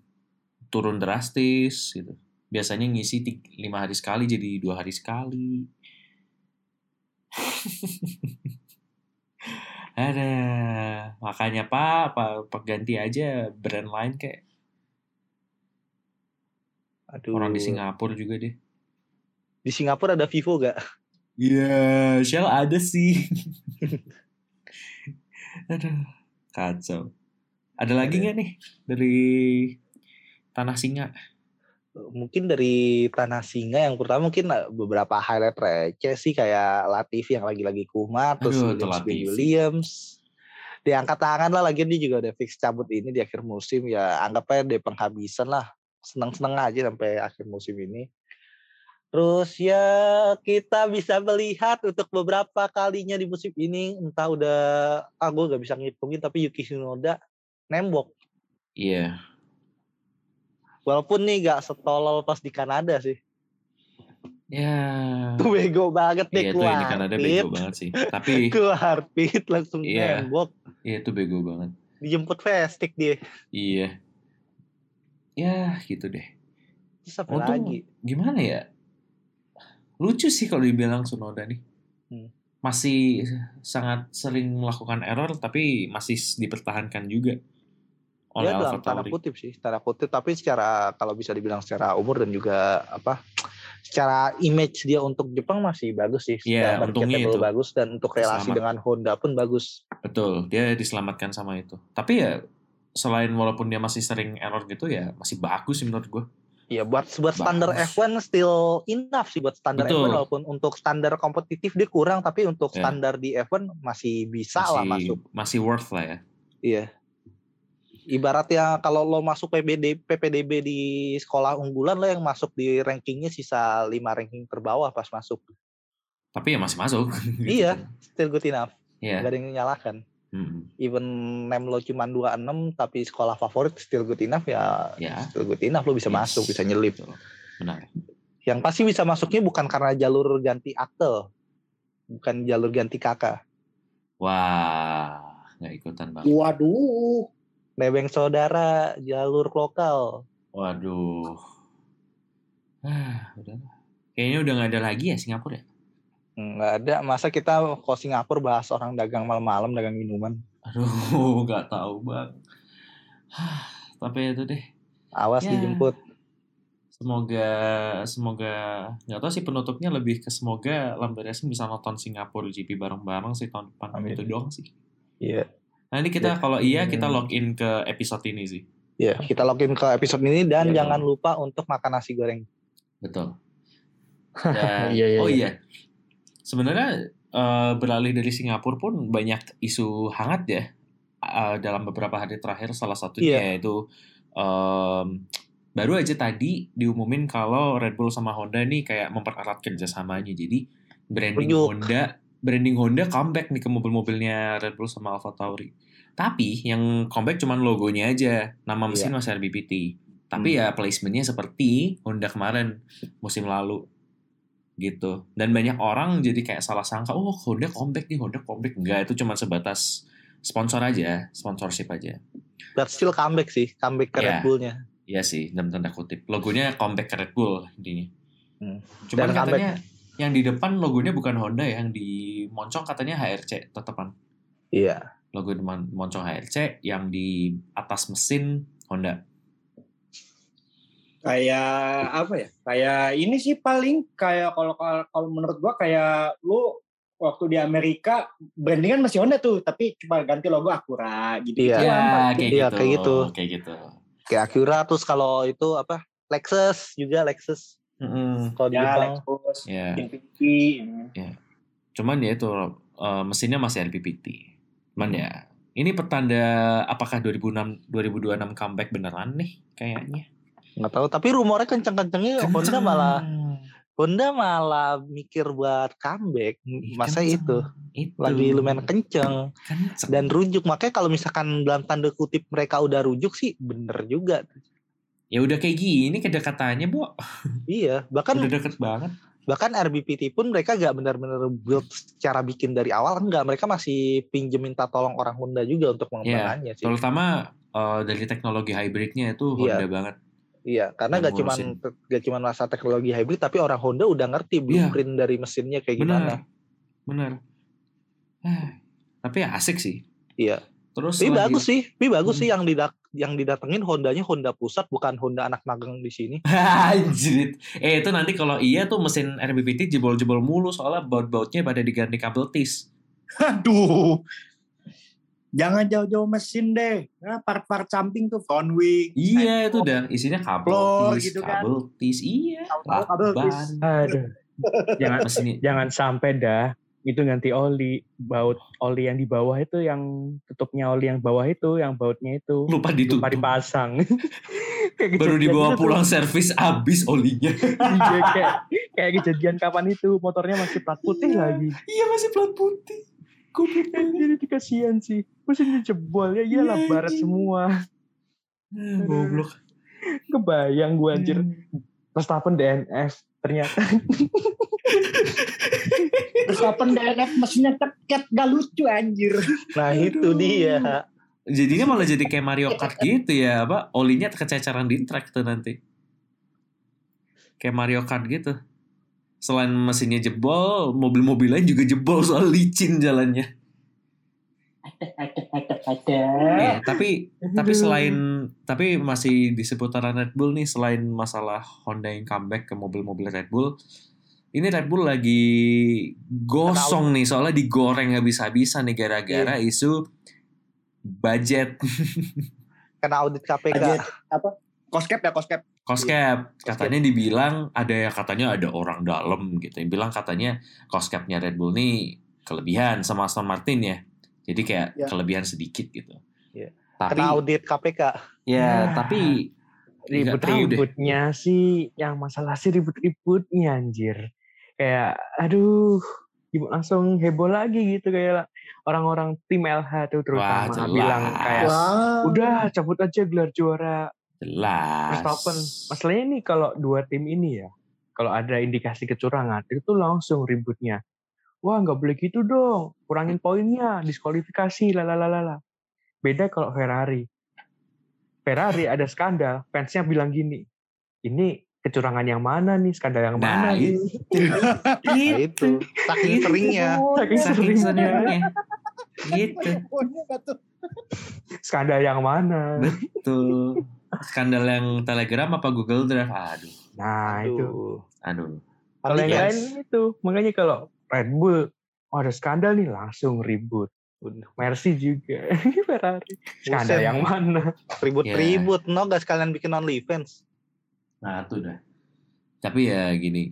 turun drastis gitu. Biasanya ngisi ti- lima hari sekali jadi dua hari sekali. Ada, makanya Pak, Pak, Pak ganti aja brand lain kayak Aduh. orang di Singapura juga deh. Di Singapura ada Vivo gak? Iya, Shell ada sih. Aduh, kacau. Ada lagi nggak nih dari Tanah Singa? Mungkin dari tanah singa yang pertama mungkin beberapa highlight receh sih kayak Latifi yang lagi-lagi kumat terus Aduh, Williams. Williams diangkat tangan lah lagi dia juga udah fix cabut ini di akhir musim ya anggap aja dia penghabisan lah senang-senang aja sampai akhir musim ini. Terus ya kita bisa melihat untuk beberapa kalinya di musim ini entah udah ah gue gak bisa ngitungin tapi Yuki Tsunoda nembok. Iya. Walaupun nih gak setolol pas di Kanada sih. Ya. Tuh bego banget deh Iya keluar ini Kanada pit. bego banget sih. Tapi Keluar pit langsung Iya. nembok. iya itu bego banget. Dijemput Festik dia. Iya. Ya gitu deh. Terus apa Untung lagi? gimana ya? Lucu sih kalau dibilang Sunoda nih. Hmm. Masih sangat sering melakukan error tapi masih dipertahankan juga oleh ya dalam tanda kutip sih, tanda kutip. Tapi secara kalau bisa dibilang secara umur dan juga apa, secara image dia untuk Jepang masih bagus sih. Iya, Secara untungnya itu. bagus dan untuk relasi Selamat. dengan Honda pun bagus. Betul, dia diselamatkan sama itu. Tapi ya selain walaupun dia masih sering error gitu ya masih bagus sih menurut gue. Iya, buat buat standar Bagus. F1 still enough sih buat standar Betul. F1 walaupun untuk standar kompetitif dia kurang tapi untuk Ya. standar di F1 masih bisa lah Masih masuk. masih worth lah ya. Iya. Ibaratnya kalau lo masuk PPD, PPDB di sekolah unggulan lo yang masuk di rankingnya sisa 5 ranking terbawah pas masuk. Tapi ya masih masuk. gitu. Iya. Still good enough. Iya. Gak ada yang menyalahkan. Mm-mm. Even name lo cuma 26 tapi sekolah favorit still good enough ya Ya. still good enough lo bisa Yes. masuk, bisa nyelip. Benar. Yang pasti bisa masuknya bukan karena jalur ganti akte. Bukan jalur ganti kakak. Wah, nggak ikutan bang. Waduh. Nebeng saudara, jalur lokal. Waduh. Ah, udah. Kayaknya udah nggak ada lagi ya Singapura ya. Nggak ada. Masa kita ke Singapura bahas orang dagang malam-malam, dagang minuman. Aduh, nggak tahu bang. Hah, Tapi itu deh. Awas Ya. dijemput. Semoga semoga nggak tahu sih penutupnya lebih ke semoga Lambe Racing bisa nonton Singapura GP bareng-bareng sih tahun depan Amin. itu doang sih. Iya. Nanti kita kalau iya kita Hmm. login ke episode ini sih. Iya, kita login ke episode ini dan Iya, jangan lupa untuk makan nasi goreng. Betul. Dan, Iya, iya, oh iya. iya. Sebenarnya eh, beralih dari Singapura pun banyak isu hangat ya eh, dalam beberapa hari terakhir. Salah satunya Iya. yaitu em, baru aja tadi diumumin kalau Red Bull sama Honda nih kayak mempererat kerjasamanya. Jadi branding Rujuk. Honda, branding Honda comeback nih ke mobil-mobilnya Red Bull sama AlphaTauri. Tapi yang comeback cuman logonya aja, nama mesin masih RBPT. Tapi Hmm. ya placementnya seperti Honda kemarin musim lalu gitu. Dan banyak orang jadi kayak salah sangka, oh Honda comeback nih, Honda comeback. Enggak, itu cuma sebatas sponsor aja, sponsorship aja. But still comeback sih, comeback ke Iya. Red Bull-nya. Iya sih, dalam tanda kutip. Logonya comeback ke Red Bull intinya. Hmm. Cuman Dan katanya yang di depan logonya bukan Honda ya, yang di moncong katanya HRC tetepan. Iya. Logo di mon- moncong HRC, yang di atas mesin Honda. Kayak apa ya? Kayak ini sih paling kayak kalau kalau kalau menurut gua kayak lu waktu di Amerika brandingan masih Honda tuh, tapi cuma ganti logo Acura gitu. Iya. Ya, kayak Iya, gitu. kayak gitu. Kayak gitu. Kayak Acura terus kalau itu apa? Lexus juga Lexus Mm-mm. kalau di Ya, Jepang. Lexus, Ya. Infiniti. Cuman ya itu eh, mesinnya masih RPPT. Cuman ya ini petanda apakah 2006 2026 comeback beneran nih kayaknya. Nggak tahu, tapi rumornya kenceng-kencengnya Honda Kenceng. malah Honda malah mikir buat comeback. Ih, Masa kenceng. itu Itu. lagi lumayan kenceng kenceng. dan rujuk. Makanya kalau misalkan dalam tanda kutip mereka udah rujuk sih bener juga. Ya udah kayak gini kedekatannya, Bu. Iya, bahkan Udah deket banget. bahkan RBPT pun mereka gak benar-benar build secara bikin dari awal enggak mereka masih pinjem minta tolong orang Honda juga untuk pengembangannya sih Terutama eh, dari teknologi hybridnya itu Iya. Honda banget. iya karena gak cuman ngurusin. gak cuman masa teknologi hybrid tapi orang Honda udah ngerti blueprint dari mesinnya kayak gimana Benar. Benar. Ah, tapi ya asik sih. Iya. Terus tapi lagi- bagus sih tapi bagus Hmm. sih yang didak yang didatengin Hondanya Honda pusat bukan Honda anak magang di sini Anjir. Eh itu nanti kalau iya tuh mesin RBPT jebol-jebol mulu soalnya baut-bautnya pada diganti kabel tis. Aduh. Jangan jauh-jauh mesin deh. Nah, part-part samping tuh front wing. Iya itu udah isinya kabel Floor tis, gitu kan. kabel tis, iya. Kabel- kabel tis. Aduh. jangan Mesin jangan sampai dah itu ganti oli baut oli yang di bawah itu yang tutupnya oli yang bawah itu yang bautnya itu Lupa ditutup. lupa dipasang Kayak Baru dibawa itu tuh. pulang servis habis olinya. Iya, kayak kayak kejadian kapan itu motornya masih plat putih lagi iya masih plat putih. Banget. jadi kasihan sih mesinnya jebol ya iyalah Iya, barat semua Ah, Goblok. kebayang gue anjir Hmm. Verstappen DNF ternyata Verstappen DNF mesinnya teket gak lucu anjir. Nah itu dia. Jadinya malah jadi kayak Mario Kart gitu ya, apa? Olinya kececeran di track tuh nanti. Kayak Mario Kart gitu. Selain mesinnya jebol, mobil-mobil lain juga jebol soal licin jalannya. Ya, tapi tapi selain tapi masih di seputaran Red Bull nih selain masalah Honda yang comeback ke mobil-mobil Red Bull, ini Red Bull lagi gosong nih soalnya digoreng habis-habisan nih gara-gara isu budget Kena audit KPK. Budget. Koskep ya koskep. cost cap. Katanya dibilang ada ya katanya ada orang dalam gitu yang bilang katanya cost capnya Red Bull nih kelebihan sama Aston Martin ya. Jadi kayak Ya. kelebihan sedikit gitu. Iya. Tapi Kena audit KPK. ya Nah. tapi ribut-ributnya sih yang masalah sih ribut-ributnya anjir kayak aduh ibu langsung heboh lagi gitu kayak orang-orang tim LH tuh Wah, terutama jelas. bilang kayak Wah. udah cabut aja gelar juara Jelas. Verstappen masalahnya nih kalau dua tim ini ya kalau ada indikasi kecurangan itu langsung ributnya wah nggak boleh gitu dong kurangin poinnya diskualifikasi lalalala beda kalau Ferrari Ferrari ada skandal fansnya bilang gini ini kecurangan yang mana nih skandal yang Nah, mana nih Nah itu. Saking seringnya. saking Saking seringnya. Gitu. Skandal yang mana Tuh. Skandal yang Telegram apa Google Drive? Aduh. nah itu Aduh. Aduh. kalau yang lain itu makanya kalau Red Bull oh, ada skandal nih langsung ribut Mercy juga Ferrari skandal Buset. yang mana Ribut-ribut. No gak sekalian bikin OnlyFans. Nah, itu dah. Tapi ya gini,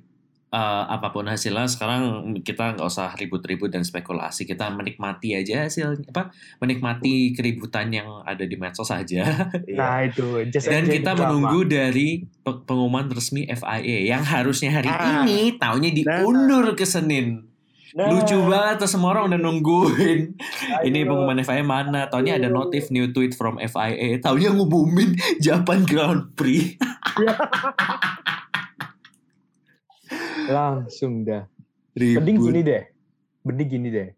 eh, apa pun hasilnya sekarang kita nggak usah ribut-ribut dan spekulasi. Kita menikmati aja hasil apa? Menikmati keributan yang ada di medsos saja. nah itu just Dan kita drama. menunggu dari pe- pengumuman resmi FIA yang harusnya hari Ah. ini, taunya diundur ke Senin. Nah, Lucu banget tuh semua orang udah nungguin. Ini ayo. pengumuman FIA mana? Taunya ada notif new tweet from FIA. Taunya ngumumin Japan Grand Prix. langsung dah mending Ribut. gini deh mending gini deh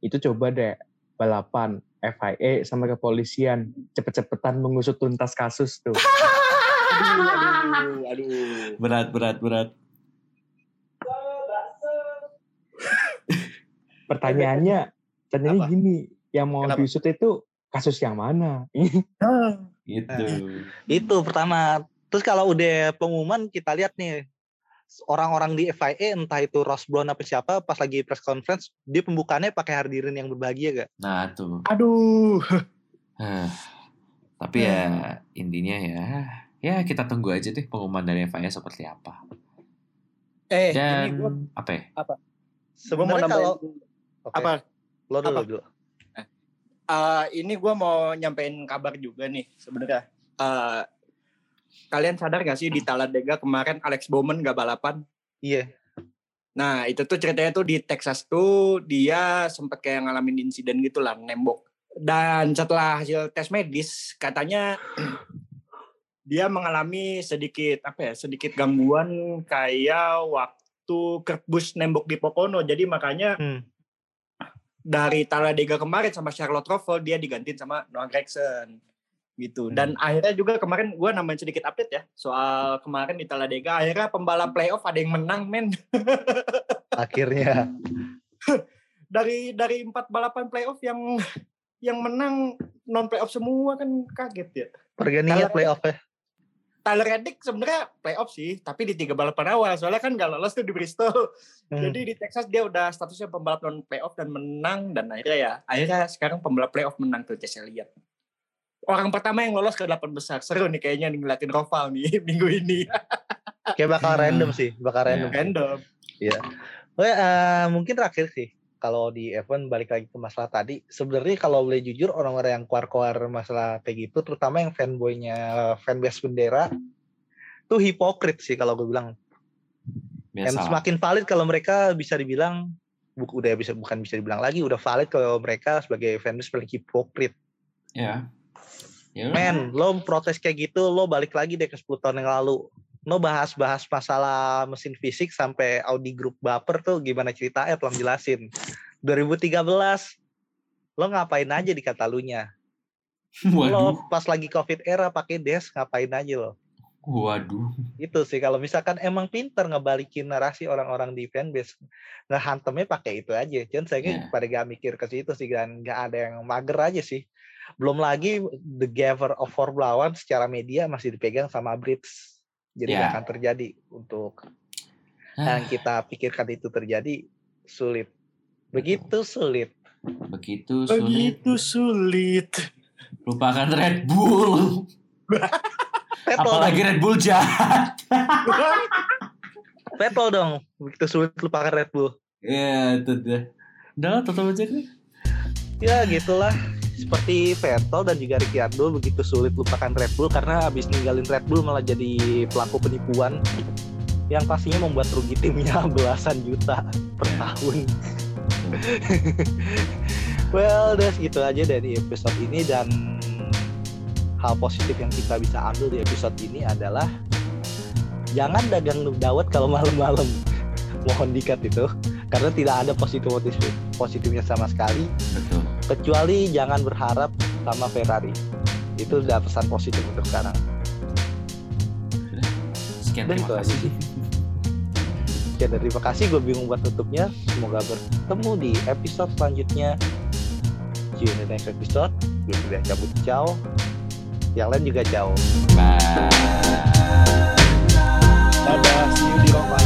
itu coba deh balapan FIA sama kepolisian cepet-cepetan mengusut tuntas kasus tuh Aduh, aduh, aduh. Berat, berat, berat. pertanyaannya Apa? gini yang mau Kenapa? diusut itu kasus yang mana Ah, Gitu. Itu pertama. Terus kalau udah pengumuman kita lihat nih orang-orang di FIA entah itu Ross Brown apa siapa pas lagi press conference dia pembukaannya pakai hadirin yang berbahagia gak? Nah, tuh. Aduh. Hah. Tapi ya intinya ya, ya kita tunggu aja deh pengumuman dari FIA seperti apa. Eh, Dan ini gua, apa ya? mau Sebenarnya kalau Oke, apa? lo dulu apa? dulu. Eh, ini gue mau nyampein kabar juga nih sebenarnya. Eh, kalian sadar gak sih di Talladega kemarin Alex Bowman gak balapan? Iya. Nah itu tuh ceritanya tuh di Texas tuh dia sempat kayak ngalamin insiden gitu lah nembok. Dan setelah hasil tes medis katanya dia mengalami sedikit apa ya sedikit gangguan kayak waktu kerbus nembok di Pocono. Jadi makanya Hmm. dari Talladega kemarin sama Charlotte Russell dia digantiin sama Noah Gragson gitu. Dan akhirnya juga kemarin gue nambahin sedikit update ya soal kemarin di Talladega akhirnya pembalap playoff ada yang menang men Akhirnya. dari dari empat balapan playoff yang yang menang non playoff semua kan kaget ya. Pergantian playoff ya. Tyler Reddick sebenarnya playoff sih, tapi di tiga balapan awal soalnya kan gak lolos tuh di Bristol. Hmm. Jadi di Texas dia udah statusnya pembalap non playoff dan menang dan akhirnya ya akhirnya sekarang pembalap playoff menang tuh Chase Elliott. Orang pertama yang lolos ke delapan besar. Seru nih kayaknya nih ngeliatin Roval nih minggu ini. Kayak bakal Hmm. random sih, bakal Iya. random. Random. Oh, ya, eh, mungkin terakhir sih. kalau di event balik lagi ke masalah tadi sebenarnya kalau boleh jujur orang-orang yang keluar-keluar masalah kayak gitu terutama yang fanboynya fanbase bendera tuh hipokrit sih kalau gue bilang dan Biasa. semakin valid kalau mereka bisa dibilang bu- udah bisa bukan bisa dibilang lagi udah valid kalau mereka sebagai fanbase paling hipokrit Ya. Ya. udah. men lo protes kayak gitu lo balik lagi deh ke 10 tahun yang lalu lo bahas-bahas masalah mesin fisik sampai Audi Group baper tuh gimana ceritanya tolong jelasin 2013 lo ngapain aja di Katalunya Waduh. lo pas lagi covid era pakai des ngapain aja lo Waduh. itu sih kalau misalkan emang pinter ngebalikin narasi orang-orang di fanbase ngehantemnya pakai itu aja jangan saya Iya. pada gak mikir ke situ sih dan nggak ada yang mager aja sih belum lagi the giver of Formula One secara media masih dipegang sama Brits jadi nggak akan terjadi untuk yang kita pikirkan itu terjadi sulit begitu sulit Begitu sulit. Begitu sulit. Lupakan Red Bull. Apalagi Red Bull jahat. Vettel dong begitu sulit lupakan Red Bull Ya, itu deh. Udah tutup aja deh. ya gitulah seperti Vettel dan juga Ricciardo begitu sulit lupakan Red Bull karena habis ninggalin Red Bull malah jadi pelaku penipuan yang pastinya membuat rugi timnya belasan juta per tahun. well, udah segitu aja dari episode ini dan hal positif yang kita bisa ambil di episode ini adalah jangan dagang dawet kalau malam-malam. Mohon dikat itu karena tidak ada positif positifnya sama sekali Betul kecuali jangan berharap sama Ferrari. Itu udah pesan positif untuk sekarang. Sekian terima kasih. sekian terima kasih. Gue bingung buat tutupnya. Semoga bertemu di episode selanjutnya. See you in the next episode. Gue sudah cabut. Jauh yang lain juga jauh bye. Dadah. See you di Roma.